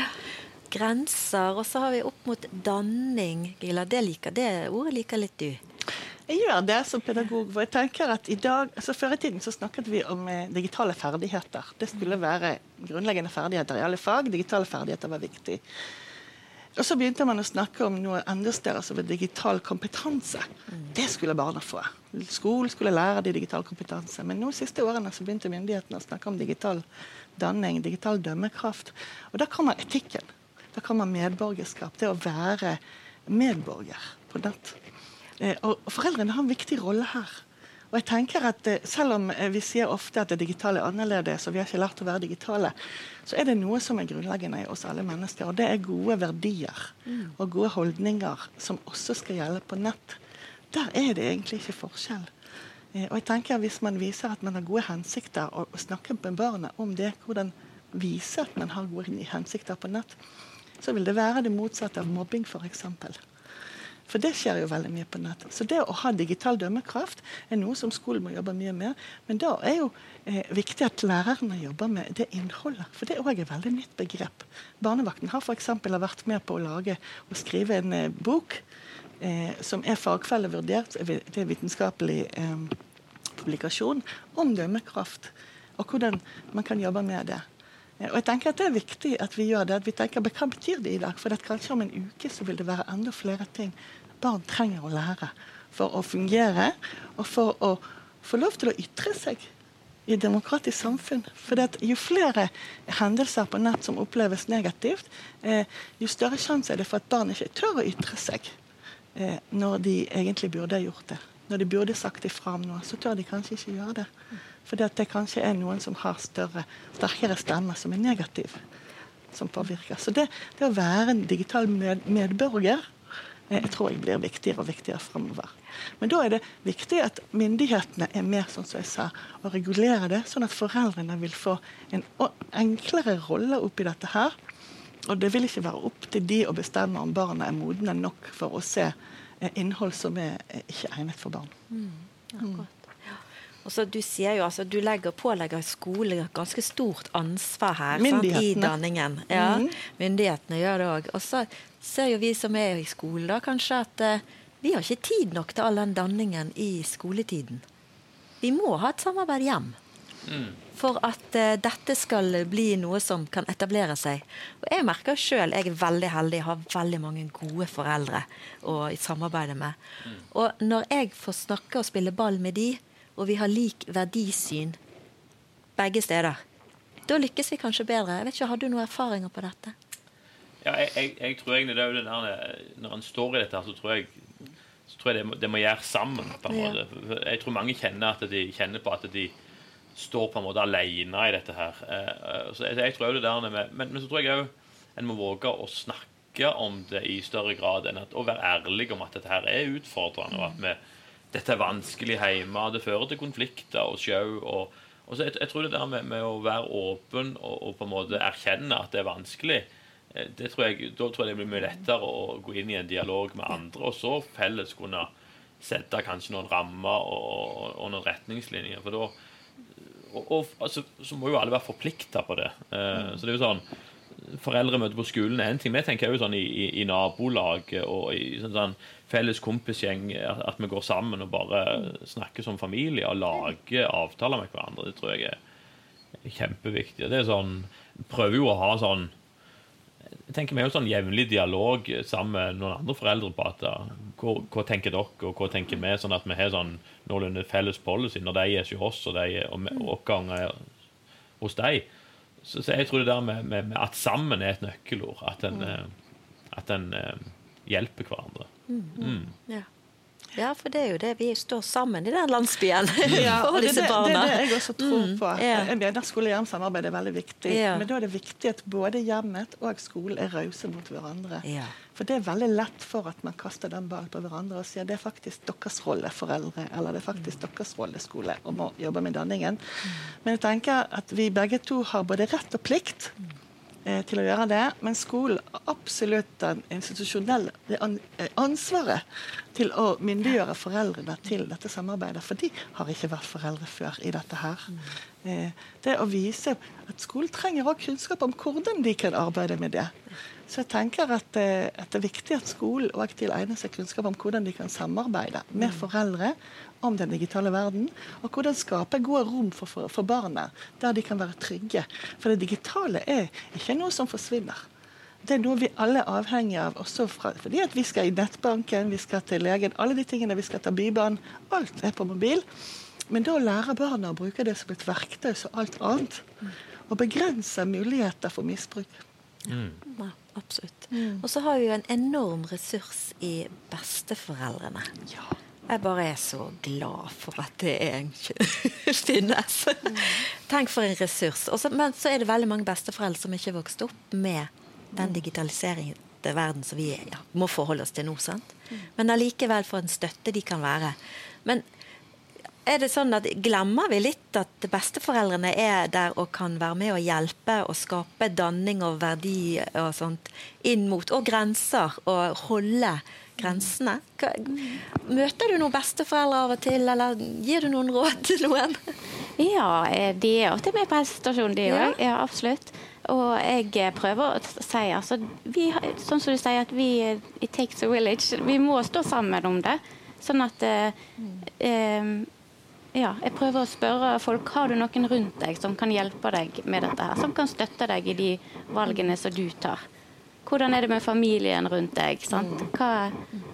Grenser. Og så har vi opp mot danning. Gila, det liker det ordet liker litt du. Jeg gjør det som pedagog. for jeg tenker at i dag, altså Før i tiden så snakket vi om eh, digitale ferdigheter. Det skulle være grunnleggende ferdigheter i alle fag. Digitale ferdigheter var viktig. Og så begynte man å snakke om noe enda større som digital kompetanse. Det skulle barna få. Skolen skulle lære de digital kompetanse. Men nå siste årene så begynte myndighetene å snakke om digital danning, digital dømmekraft. Og da kommer etikken. Da kommer medborgerskap. Det å være medborger på nett. Eh, og foreldrene har en viktig rolle her. Og jeg tenker at eh, Selv om eh, vi sier ofte at det digitale er annerledes, og vi har ikke lært å være digitale, så er det noe som er grunnleggende i oss alle mennesker. Og det er gode verdier mm. og gode holdninger som også skal gjelde på nett. Der er det egentlig ikke forskjell. Og jeg tenker Hvis man viser at man har gode hensikter, og, og snakker med barna om det, hvordan vise at man har gode hensikter på nett, så vil det være det motsatte av mobbing, f.eks. For det skjer jo veldig mye på nettet. Så det å ha digital dømmekraft er noe som skolen må jobbe mye med. Men da er jo eh, viktig at lærerne jobber med det innholdet. For det er også et veldig nytt begrep. Barnevakten har f.eks. vært med på å lage og skrive en eh, bok eh, som er fagfellevurdert, det er vitenskapelig eh, publikasjon, om dømmekraft. Og hvordan man kan jobbe med det. Og jeg tenker at Det er viktig at vi gjør det. at vi tenker, Hva betyr det i dag? For kanskje om en uke så vil det være enda flere ting barn trenger å lære for å fungere, og for å få lov til å ytre seg i et demokratisk samfunn. For Jo flere hendelser på nett som oppleves negativt, eh, jo større sjanse er det for at barn ikke tør å ytre seg eh, når de egentlig burde gjort det. Når de burde sagt ifra om noe, så tør de kanskje ikke gjøre det. Fordi at det kanskje er noen som har større, sterkere stemmer som er negative. Som påvirker. Så det, det å være en digital med, medborger eh, jeg tror jeg blir viktigere og viktigere fremover. Men da er det viktig at myndighetene er med sånn som jeg sa, og regulerer det, sånn at foreldrene vil få en enklere rolle oppi dette her. Og det vil ikke være opp til de å bestemme om barna er modne nok for å se eh, innhold som er eh, ikke egnet for barn. Mm, akkurat. Og så Du sier jo altså, du legger, pålegger skole ganske stort ansvar her sant, i danningen. Ja, mm. Myndighetene gjør det òg. Og så ser jo vi som er i skole, da, kanskje at uh, vi har ikke tid nok til all den danningen i skoletiden. Vi må ha et samarbeid hjem. Mm. For at uh, dette skal bli noe som kan etablere seg. Og Jeg merker sjøl jeg er veldig heldig, har veldig mange gode foreldre å samarbeide med. Mm. Og når jeg får snakke og spille ball med de, og vi har lik verdisyn begge steder. Da lykkes vi kanskje bedre. Jeg vet ikke, Har du noen erfaringer på dette? Ja, jeg, jeg, jeg tror egentlig det er jo det der, Når en står i dette, så tror jeg, så tror jeg det, må, det må gjøre sammen. på en måte. Jeg tror mange kjenner at de kjenner på at de står på en måte alene i dette her. Eh, eh, så jeg, jeg tror det der men, men så tror jeg òg en må våge å snakke om det i større grad enn at, å være ærlig om at dette her er utfordrende. og at vi dette er vanskelig hjemme. Det fører til konflikter og sjau. Og, og jeg, jeg, tror det der med, med å være åpen og, og, på en måte erkjenne at det er vanskelig, eh, det tror jeg, da tror jeg det blir mye lettere å gå inn i en dialog med andre, og så felles kunne sette kanskje noen rammer og, og noen retningslinjer. for da og, og altså, så må jo alle være forplikta på det. Uh, så det er jo sånn Foreldremøte på skolen er en ting. Vi tenker jo sånn i, i, i nabolaget og i sånn, sånn felles kompisgjeng, at vi går sammen og bare snakker som familie og lager avtaler med hverandre. Det tror jeg er kjempeviktig. Det er sånn, prøver jo å ha sånn jeg tenker Vi har sånn jevnlig dialog sammen med noen andre foreldre på at hva, tenker dere, og hva tenker vi, sånn at vi har sånn noenlunde felles policy når de er hos oss, og de og, og ganger hos dem. Så, så, jeg tror det der med, med, med, at sammen er et nøkkelord. At en, mm. at en eh, hjelper hverandre. Mm. Mm. Ja. Ja. for det er jo det. Vi står sammen i den landsbyen ja, for disse det, barna. Det er det jeg også tror mm. på. Ja. Jeg mener Skole-hjem-samarbeid er veldig viktig. Ja. Men da er det viktig at både hjemmet og skolen er rause mot hverandre. Ja. For det er veldig lett for at man kaster den ballen på hverandre og sier det er faktisk deres rolle, foreldre, eller det er faktisk deres rolle, skole, om å jobbe med danningen. Mm. Men jeg tenker at vi begge to har både rett og plikt til å gjøre det. Men skolen har absolutt den institusjonelle det eh, ansvaret til å myndiggjøre foreldrene til dette samarbeidet. For de har ikke vært foreldre før i dette her. Eh, det å vise at skolen trenger også kunnskap om hvordan de kan arbeide med det. Så jeg tenker at, eh, at det er viktig at skolen òg tilegner seg kunnskap om hvordan de kan samarbeide med foreldre om den digitale verden, og hvordan skape gode rom for, for, for barna, der de kan være trygge. For det digitale er ikke noe som forsvinner. Det er noe vi alle er avhengig av, også fra, fordi at vi skal i nettbanken, vi skal til legen, alle de tingene vi skal ta Bybanen. Alt er på mobil. Men da lærer barna å bruke det som et verktøy som alt annet. Og begrense muligheter for misbruk. Ja, absolutt. Og så har vi jo en enorm ressurs i besteforeldrene. Ja. Jeg bare er så glad for at det finnes. Tenk for en ressurs. Også, men så er det veldig mange besteforeldre som ikke er vokst opp med den digitaliseringen til verden som vi ja, må forholde oss til nå. sant? Men allikevel for en støtte de kan være. Men er det sånn at Glemmer vi litt at besteforeldrene er der og kan være med og hjelpe og skape danning og verdi og sånt inn mot, og grenser, og holde grensene? Møter du noen besteforeldre av og til, eller gir du noen råd til noen? Ja, eh, de er alltid med på helsestasjonen, de Ja. òg. Ja. absolutt. Og jeg prøver å si altså, vi, Sånn som du sier, at vi eh, It takes a village. Vi må stå sammen om det. Sånn at eh, eh, Ja, jeg prøver å spørre folk har du noen rundt deg som kan hjelpe deg med dette her. Som kan støtte deg i de valgene som du tar. Hvordan er det med familien rundt deg? Sant? Hva,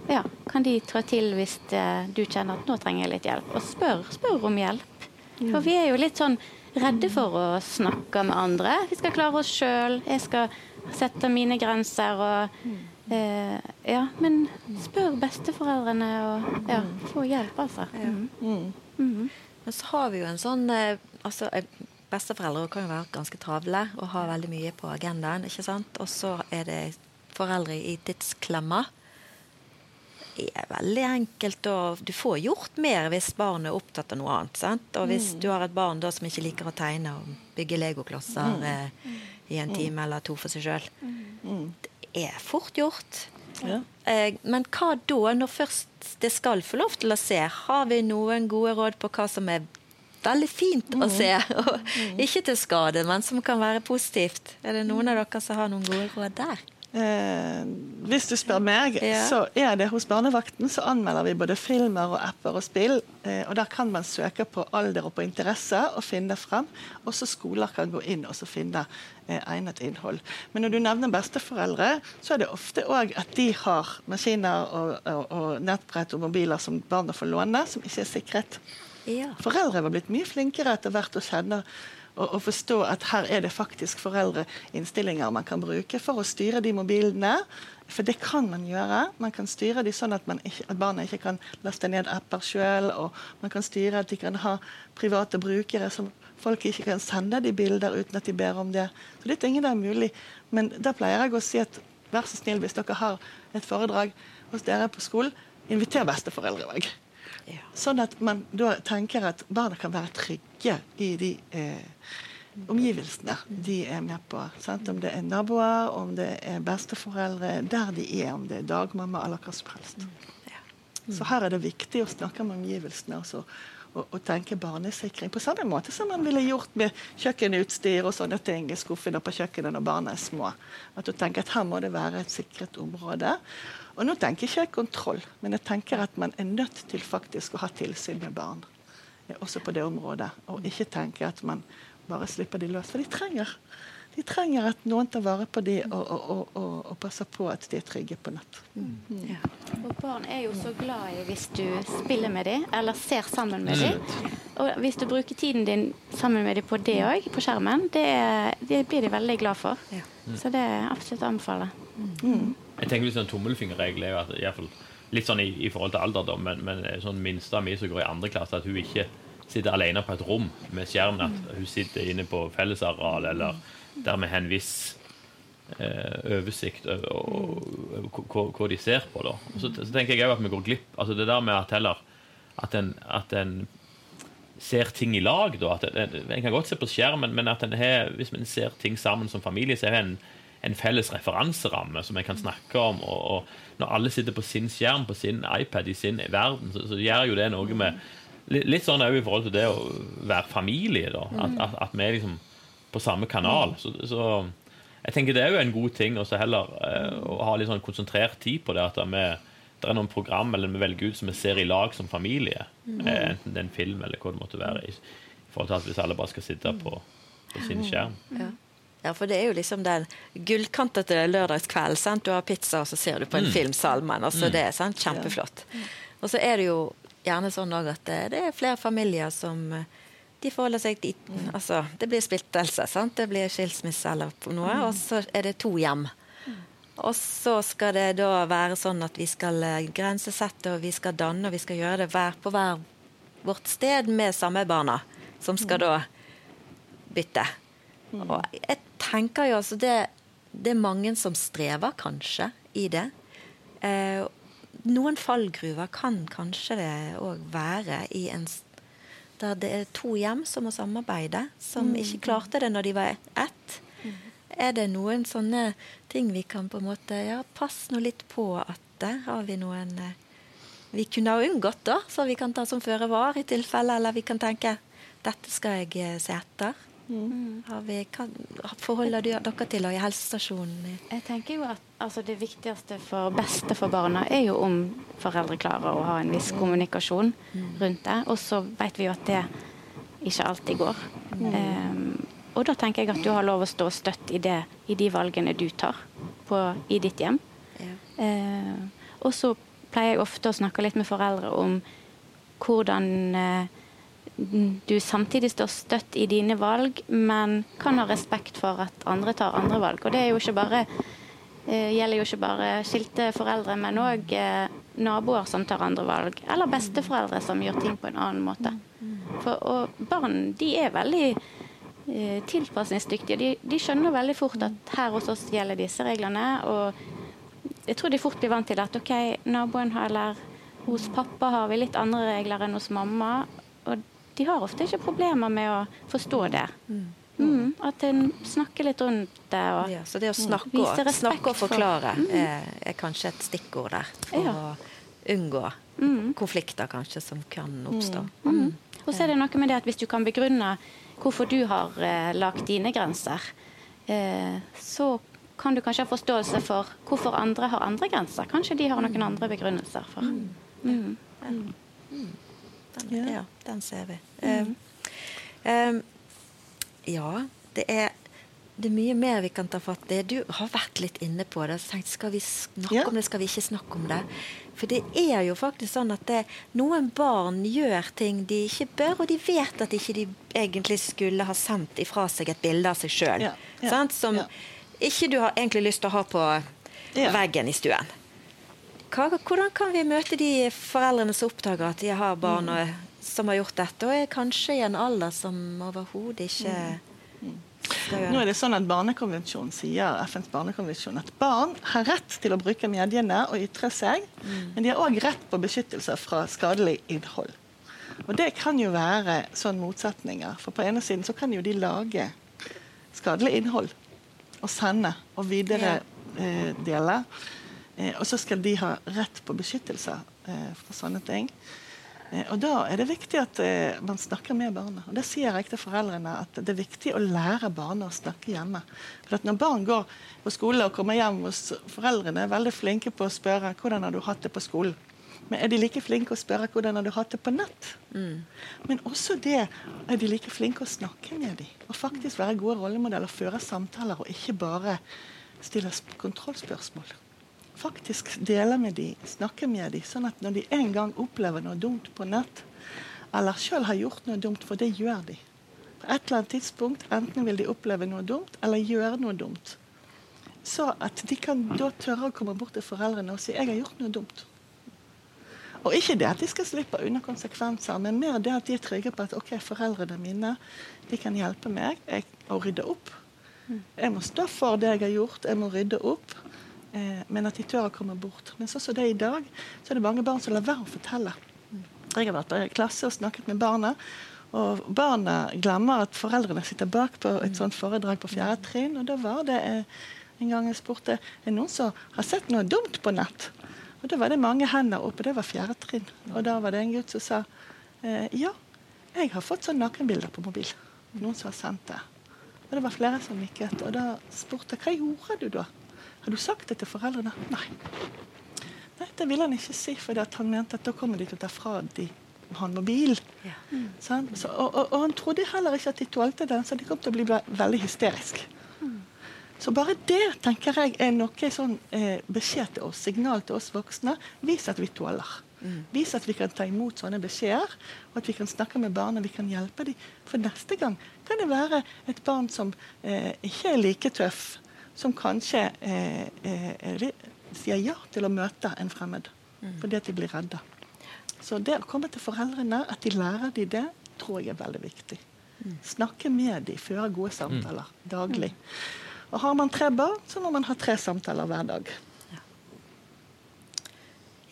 ja, kan de trå til hvis eh, du kjenner at nå trenger jeg litt hjelp? Og spør, spør om hjelp. For vi er jo litt sånn redde for å snakke med andre. Vi skal klare oss sjøl. Jeg skal sette mine grenser og eh, Ja, men spør besteforeldrene og ja, få hjelp, altså. Ja. Mm. Mm. Men så har vi jo en sånn eh, altså, eh, Besteforeldre kan jo være ganske travle og ha veldig mye på agendaen. ikke sant? Og så er det foreldre i tidsklemma. Det er veldig enkelt og Du får gjort mer hvis barnet er opptatt av noe annet. sant? Og hvis du har et barn da som ikke liker å tegne og bygge legoklosser eh, i en time eller to for seg sjøl, er fort gjort. Ja. Eh, men hva da, når først det skal få lov til å se? Har vi noen gode råd på hva som er veldig fint å se? Og ikke til skade, men som kan være positivt. Er det noen av dere som har noen gode råd der? Eh, hvis du spør meg, Ja. så er det hos Barnevakten så anmelder vi både filmer og apper og spill. Eh, og Der kan man søke på alder og på interesse og finne frem. Også skoler kan gå inn og så finne eh, egnet innhold. Men når du nevner besteforeldre, så er det ofte òg at de har maskiner og, og, og nettbrett og mobiler som barna får låne, som ikke er sikret. Ja. Foreldre var blitt mye flinkere etter hvert å kjenne og, og forstå at her er det faktisk foreldreinnstillinger man kan bruke for å styre de mobilene. For det kan man gjøre. Man kan styre de sånn at, ikke, at barna ikke kan laste ned apper sjøl. Og man kan styre at de kan ha private brukere som folk ikke kan sende de bilder uten at de ber om det. Så det er ting det er mulig. Men da pleier jeg å si at vær så snill, hvis dere har et foredrag hos dere på skolen, inviter besteforeldre òg. Sånn at man da tenker at barna kan være trygge i de eh, omgivelsene de er med på. Sant? Om det er naboer, om det er besteforeldre, der de er, om det er dagmamma eller hva som helst. Så her er det viktig å snakke med omgivelsene også, og, og tenke barnesikring. På samme måte som man ville gjort med kjøkkenutstyr og sånne ting i skuffene på kjøkkenet når barna er små. At du tenker at her må det være et sikret område. Og nå tenker ikke jeg kontroll, men jeg tenker at man er nødt til faktisk å ha tilsyn med barn. eh, Også på det området. Og ikke tenke at man bare slipper de løs. For de trenger, de trenger at noen tar vare på de og, og, og, og, og passer på at de er trygge på nett. Ja. Og barn er jo så glad i hvis du spiller med dem, eller ser sammen med dem. Og hvis du bruker tiden din sammen med dem på det òg, på skjermen, det, det blir de veldig glad for. Ja. Så det er absolutt å anbefale. Jeg tenker litt sånn tommelfingerregel er jo at i fall litt sånn i, i forhold til alderdom, men, men sånn minsta mi som går i andre klasse, at hun ikke sitter alene på et rom med skjerm, at hun sitter inne på fellesareal eller der vi har en viss eh, oversikt over hva- de ser på. da. Og Så, så tenker jeg òg at vi går glipp altså Det der med at heller at en, at en ser ting i lag. Da. At En, en kan godt se på skjermen, men at en har, hvis man ser ting sammen som familie, så det en, en felles referanseramme som en kan snakke om. Og, og, når alle sitter på sin skjerm, på sin iPad, i sin verden, så, så gjør jo det noe med Litt sånn òg i forhold til det å være familie. da, At, at, at vi er liksom på samme kanal. Så, så jeg tenker det er jo en god ting også heller eh, å ha litt sånn konsentrert tid på det. At vi, det er noen program eller vi velger ut som vi ser i lag som familie. Eh, enten det er en film eller hva det måtte være. I, i forhold til at Hvis alle bare skal sitte på, på sin skjerm. Ja. Ja. for det er jo liksom den gullkantete lørdagskvelden. sant? Du har pizza, og så ser du på en Mm. film sammen. altså det er sant? Kjempeflott. Og så er det jo gjerne sånn òg at det, det er flere familier som eh, de forholder seg dit. Altså, det blir splittelse. sant? Det blir skilsmisse eller på noe, og så er det to hjem. Og så skal det da være sånn at vi skal eh, grensesette og vi skal danne og vi skal gjøre det hver på hver vårt sted med samme barna, som skal da bytte. Og jeg tenker jo altså det, det er mange som strever kanskje i det. Eh, noen fallgruver kan kanskje det òg være i en der det er to hjem som må samarbeide, som ikke klarte det når de var ett. Er det noen sånne ting vi kan på en måte Ja, pass nå litt på at har vi noen eh, vi kunne ha unngått, da, så vi kan ta som føre var i tilfelle, eller vi kan tenke dette skal jeg eh, se etter. Vi, kan, forholder du dere til i helsestasjonen? Jeg tenker jo at altså, Det viktigste for beste for barna er jo om foreldre klarer å ha en viss kommunikasjon rundt det. Og så vet vi jo at det ikke alltid går. Ehm, og da tenker jeg at du har lov å stå støtt i, det, i de valgene du tar på, i ditt hjem. Ehm, og så pleier jeg ofte å snakke litt med foreldre om hvordan eh, du samtidig står støtt i dine valg, men kan ha respekt for at andre tar andre valg. Og det jo bare, eh, gjelder jo ikke bare skilte foreldre, men òg eh, naboer som tar andre valg. Eller besteforeldre som gjør ting på en annen måte. For, og barn de er veldig eh, tilpasningsdyktige. De, de skjønner veldig fort at her hos oss gjelder disse reglene. og jeg tror de fort blir vant til at ok, naboen har, eller hos pappa har vi litt andre regler enn hos mamma. Og de har ofte ikke problemer med å forstå det. Mm, at en snakker litt rundt det. Og Ja, så det å snakke, vise og, snakke og for- forklare Mm. er, er kanskje et stikkord der. For Ja. å unngå konflikter kanskje som kan oppstå. Mm. Og så er det noe med det at hvis du kan begrunne hvorfor du har eh, lagt dine grenser, eh, så kan du kanskje ha forståelse for hvorfor andre har andre grenser. Kanskje de har noen andre begrunnelser for. Mm. Den, ja. den ser vi. Um, um, ja, det er, det er mye mer vi kan ta fatt i. Du har vært litt inne på det. Tenkt, Skal vi snakke Ja. om det, skal vi ikke snakke om det? For det er jo faktisk sånn at det, noen barn gjør ting de ikke bør, og de vet at ikke de egentlig skulle ha sendt ifra seg et bilde av seg sjøl. Ja, ja, Som ja. ikke du har egentlig lyst til å ha på Ja. veggen i stuen. Hva, hvordan kan vi møte de foreldrene som oppdager at de har barn og, som har gjort dette, og er kanskje i en alder som overhodet ikke Nå er det sånn at Barnekonvensjonen sier FNs barnekonvensjon at barn har rett til å bruke mediene og ytre seg, men de har òg rett på beskyttelse fra skadelig innhold. Og Det kan jo være sånn motsetninger. For på ene siden så kan jo de lage skadelig innhold og sende og videre eh, dele. Eh, og så skal de ha rett på beskyttelse eh, for sånne ting. Eh, og Da er det viktig at eh, man snakker med barna. Og Det sier jeg til foreldrene at det er viktig å lære barna å snakke hjemme. For at Når barn går på skole og kommer hjem hos foreldrene, er veldig flinke på å spørre hvordan har du hatt det på skolen. Men er de like flinke å spørre hvordan har du hatt det på nett? Men også det er de like flinke å snakke med dem. Og faktisk være gode rollemodeller, føre samtaler og ikke bare stille sp- kontrollspørsmål. Faktisk dele med dem, snakke med dem, sånn at når de en gang opplever noe dumt på nett, eller sjøl har gjort noe dumt, for det gjør de. På et eller annet tidspunkt enten vil de oppleve noe dumt eller gjøre noe dumt. Så at de kan da tørre å komme bort til foreldrene og si 'jeg har gjort noe dumt'. Og ikke det at de skal slippe unna konsekvenser, men mer det at de er trygge på at ok, foreldrene mine de kan hjelpe meg å rydde opp. Jeg må stå for det jeg har gjort, jeg må rydde opp. Eh, men at de tør å komme bort. Men sånn som det er i dag, så er det mange barn som lar være å fortelle. Jeg har vært i klasse og snakket med barna, Og barna glemmer at foreldrene sitter bak på et sånt foredrag på fjerde trinn. Og da var det eh, en gang jeg spurte er det noen som har sett noe dumt på nett. Og da var det mange hender oppe. Det var fjerde trinn. Og da var det en gutt som sa eh, ja, jeg har fått sånne nakenbilder på mobil. Noen som har sendt det. Og det var flere som nikket. Og da spurte jeg hva gjorde du da? Har du sagt det til foreldrene? Nei. Nei, Det ville han ikke si, for han mente at da kommer de til å ta fra de han mobil. Ja. Mm. Så, og, og, og, han trodde heller ikke at de tålte den, så de kom til å bli veldig hysterisk. Mm. Så bare det tenker jeg er noe sånn eh, beskjed til oss, signal til oss voksne. Vis at vi tåler. Mm. Vis at vi kan ta imot sånne beskjeder, og at vi kan snakke med barna. Vi kan hjelpe dem. For neste gang kan det være et barn som eh, ikke er like tøff, som kanskje eh, eh sier ja til å møte en fremmed mm. fordi at de blir redde. Så det å komme til foreldrene, at de lærer de det, tror jeg er veldig viktig. Mm. Snakke med dem, føre gode samtaler mm. daglig. Og har man tre barn, så må man ha tre samtaler hver dag.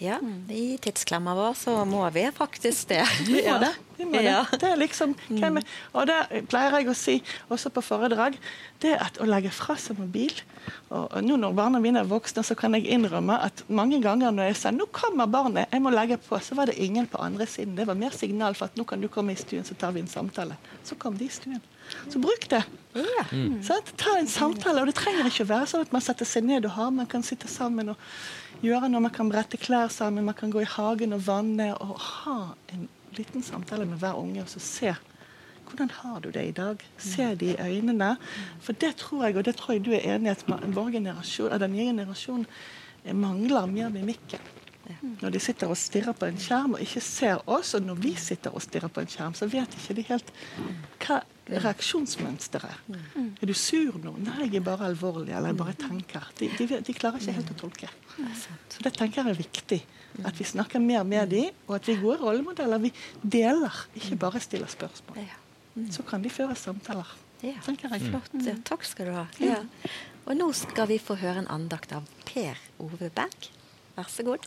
Ja, i tidsklemma vår så må vi faktisk det. Vi må det. Vi må ja. det. det er liksom, er, og det pleier jeg å si også på foredrag, det at å legge fra seg mobil og, og Nå når barna mine er voksne, så kan jeg innrømme at mange ganger når jeg sa nå kommer barnet, jeg må legge på, så var det ingen på andre siden. Det var mer signal for at nå kan du komme i stuen, så tar vi en samtale. Så kom de i stuen. Så bruk det. Ja. Mm. Ta en samtale. Og det trenger ikke å være sånn at man setter seg ned og har, man kan sitte sammen og gjøre noe. Man kan brette klær sammen, man kan gå i hagen og vanne og ha en liten samtale med hver unge og så se hvordan har du det i dag? Se de i øynene. For det tror jeg, og det tror jeg du er enig i, at vår generasjon, den nye generasjonen eh, mangler mer mimikken. Når de sitter og stirrer på en skjerm og ikke ser oss, og når vi sitter og stirrer på en skjerm, så vet ikke de helt hva reaksjonsmønsteret. Er Er du sur nå? Nei, jeg er bare alvorlig, eller jeg bare tenker. De, de, de klarer ikke helt å tolke. Så det tenker jeg er viktig. At vi snakker mer med dem, og at vi er gode rollemodeller. Vi deler, ikke bare stiller spørsmål. Så kan de føre samtaler. Ja, tenker jeg. Flott. Takk skal du ha. Ja. Og nå skal vi få høre en andakt av Per Ove Berg. Vær så god.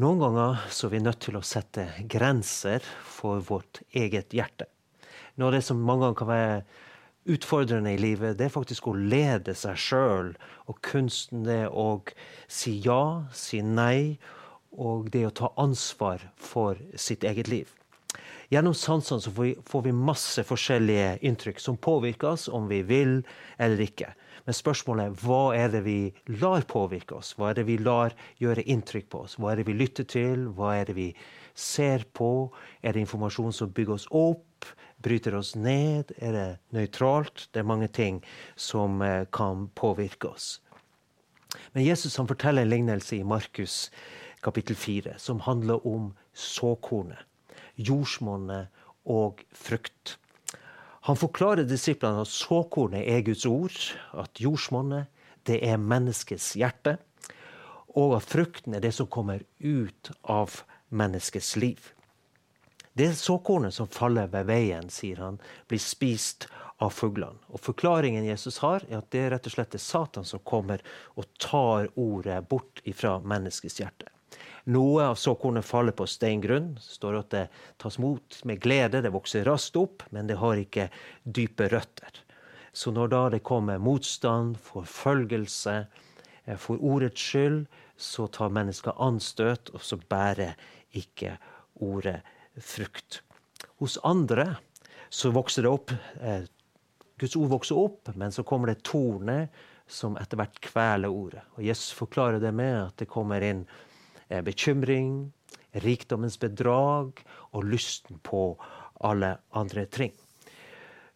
Noen ganger så er vi nødt til å sette grenser for vårt eget hjerte. Noe av det som mange ganger kan være utfordrende i livet, det er faktisk å lede seg sjøl. Og kunsten det å si ja, si nei, og det å ta ansvar for sitt eget liv. Gjennom sansene så får vi, får vi masse forskjellige inntrykk som påvirker oss om vi vil eller ikke. Men spørsmålet er hva er det vi lar påvirke oss? Hva er det vi lar gjøre inntrykk på oss? Hva er det vi lytter til? Hva er det vi ser på? Er det informasjon som bygger oss opp? Bryter oss ned? Er det nøytralt? Det er mange ting som eh, kan påvirke oss. Men Jesus han forteller en lignelse i Markus kapittel 4 som handler om såkornet, jordsmonnet og frukt. Han forklarer disiplene at såkornet er Guds ord, at jordsmonnet det er menneskets hjerte, og at frukten er det som kommer ut av menneskets liv. Det såkornet som faller ved veien, sier han, blir spist av fuglene. Og Forklaringen Jesus har, er at det er rett og slett er Satan som kommer og tar ordet bort ifra menneskets hjerte. Noe av såkornet faller på steingrunn. Står at det tas mot med glede, det vokser raskt opp, men det har ikke dype røtter. Så når da det kommer motstand, forfølgelse, eh, for ordets skyld, så tar mennesker anstøt, og så bærer ikke ordet frukt. Hos andre så vokser det opp eh, Guds ord vokser opp, men så kommer det torner som etter hvert kveler ordet. Og Jesus forklarer det med at det kommer inn bekymring, rikdommens bedrag og lysten på alle andre ting.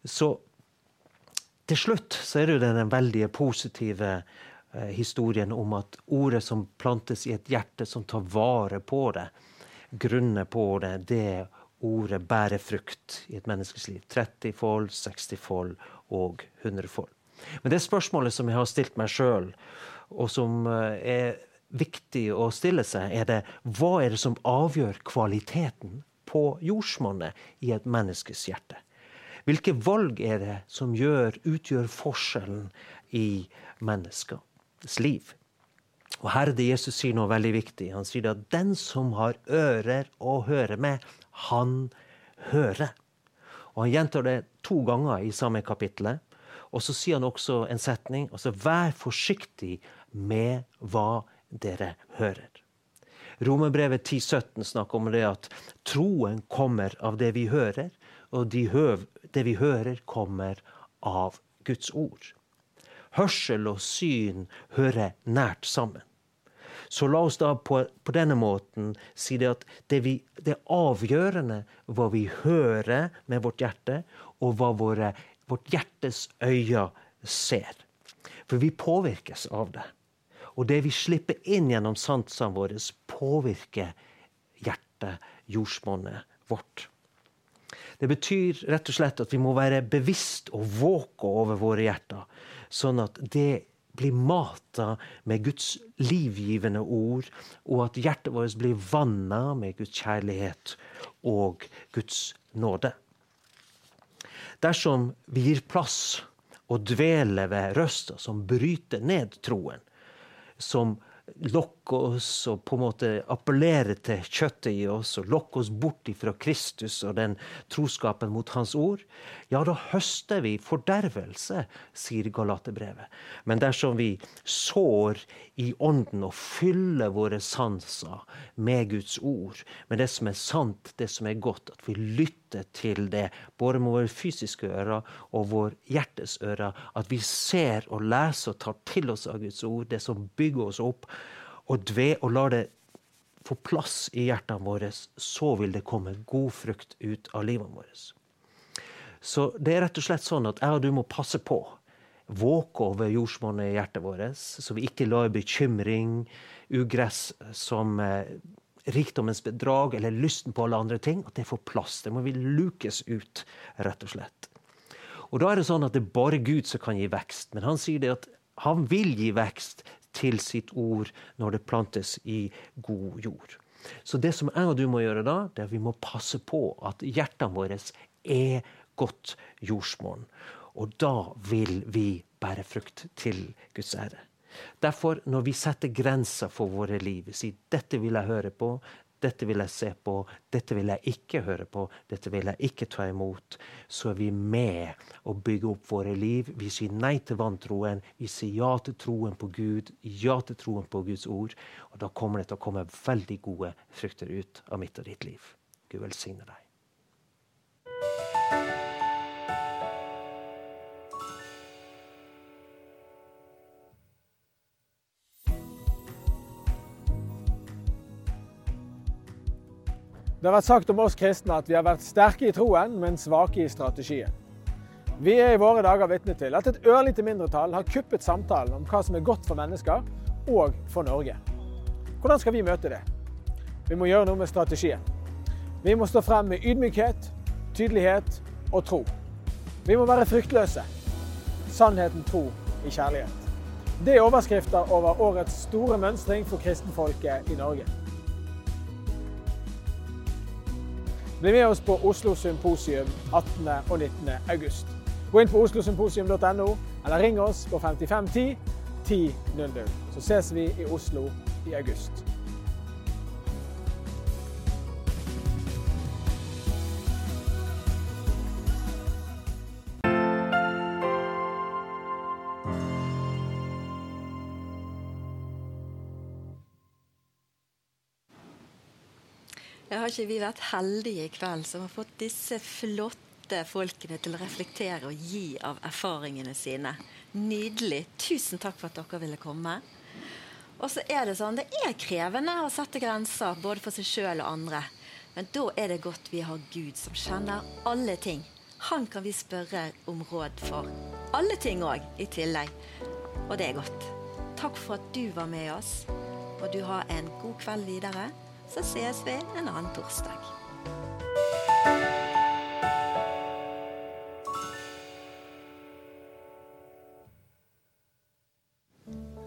Så til slutt så er det jo den veldig positive eh, historien om at ordet som plantes i et hjerte som tar vare på det, grunner på det, det ordet bærer frukt i et menneskes liv. 30-fold, 60-fold og 100-fold. Men det spørsmålet som jeg har stilt meg sjøl, og som eh, er viktig å stille seg, er det hva er det som avgjør kvaliteten på jordsmonnet i et menneskes hjerte? Hvilke valg er det som gjør, utgjør forskjellen i menneskets liv. Og her er det Jesus sier noe veldig viktig. Han sier at den som har ører å høre med, han hører. Og Han gjentar det to ganger i samme kapittel. Og så sier han også en setning. altså Vær forsiktig med hva dere hører. Romerbrevet 10,17 snakker om det at troen kommer av det vi hører, og de høv, det vi hører, kommer av Guds ord. Hørsel og syn hører nært sammen. Så la oss da på, på denne måten si det at det, vi, det, er avgjørende hva vi hører med vårt hjerte, og hva våre, vårt hjertes øyne ser. For vi påvirkes av det. Og det vi slipper inn gjennom sansene våre, påvirker hjertet, jordsmonnet vårt. Det betyr rett og slett at vi må være bevisst og våke over våre hjerter, sånn at det blir mata med Guds livgivende ord, og at hjertet vårt blir vanna med Guds kjærlighet og Guds nåde. Dersom vi gir plass og dveler ved røster som bryter ned troen, som lokker oss og på en måte appellerer til kjøttet i oss og lokker oss bort fra Kristus og den troskapen mot Hans ord, ja, da høster vi fordervelse, sier Galaterbrevet. Men dersom vi sår i ånden og fyller våre sanser med Guds ord, med det som er sant, det som er godt, at vi lytter til det, både med våre fysiske ører og vår hjertes ører, at vi ser og leser og tar til oss av Guds ord, det som bygger oss opp, og, dve, og lar det få plass i hjertene våre, så vil det komme god frukt ut av livet vårt. Så det er rett og slett sånn at jeg og du må passe på. Våke over jordsmonnet i hjertet vårt, så vi ikke lar bekymring, ugress som eh, rikdommens bedrag eller lysten på alle andre ting, at det får plass. Det må vi lukes ut, rett og slett. Og da er det sånn at det er bare Gud som kan gi vekst. Men han sier det at han vil gi vekst til sitt ord når det plantes i god jord. Så det som jeg og du må gjøre da, det er at vi må passe på at hjertene våre er godt jordsmonn. Og da vil vi bære frukt til Guds ære. Derfor, når vi setter grenser for våre liv, sier dette vil jeg høre på, dette vil jeg se på, dette vil jeg ikke høre på, dette vil jeg ikke ta imot, så er vi med å bygge opp våre liv. Vi sier nei til vantroen. Vi sier ja til troen på Gud, ja til troen på Guds ord. Og da kommer det til å komme veldig gode frukter ut av mitt og ditt liv. Gud velsigne deg. Det har vært sagt om oss kristne at vi har vært sterke i troen, men svake i strategien. Vi er i våre dager vitne til at et ørlite mindretall har kuppet samtalen om hva som er godt for mennesker og for Norge. Hvordan skal vi møte det? Vi må gjøre noe med strategien. Vi må stå frem med ydmykhet, tydelighet og tro. Vi må være fryktløse. Sannheten tro i kjærlighet. Det er overskrifter over årets store mønstring for kristenfolket i Norge. Bli med oss på Oslo Symposium 18. og 19. august. Gå inn på oslosymposium.no, eller ring oss på 5510 1000. Så ses vi i Oslo i august. Ikke vi vært heldige i kveld som har fått disse flotte folkene til å reflektere og gi av erfaringene sine. Nydelig. Tusen takk for at dere ville komme. Og så er Det sånn, det er krevende å sette grenser både for seg sjøl og andre. Men da er det godt vi har Gud som kjenner alle ting. Han kan vi spørre om råd for. Alle ting òg, i tillegg. Og det er godt. Takk for at du var med oss. Og du har en god kveld videre så ses vi en annen torsdag.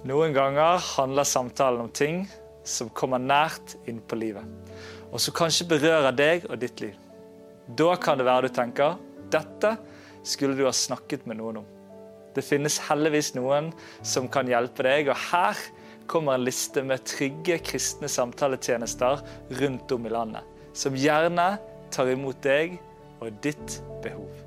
Noen ganger handler samtalen om ting som kommer nært inn på livet, og som kanskje berører deg og ditt liv. Da kan det være du tenker dette skulle du ha snakket med noen om. Det finnes heldigvis noen som kan hjelpe deg, og her kommer en liste med trygge kristne samtaletjenester rundt om i landet, som gjerne tar imot deg og ditt behov.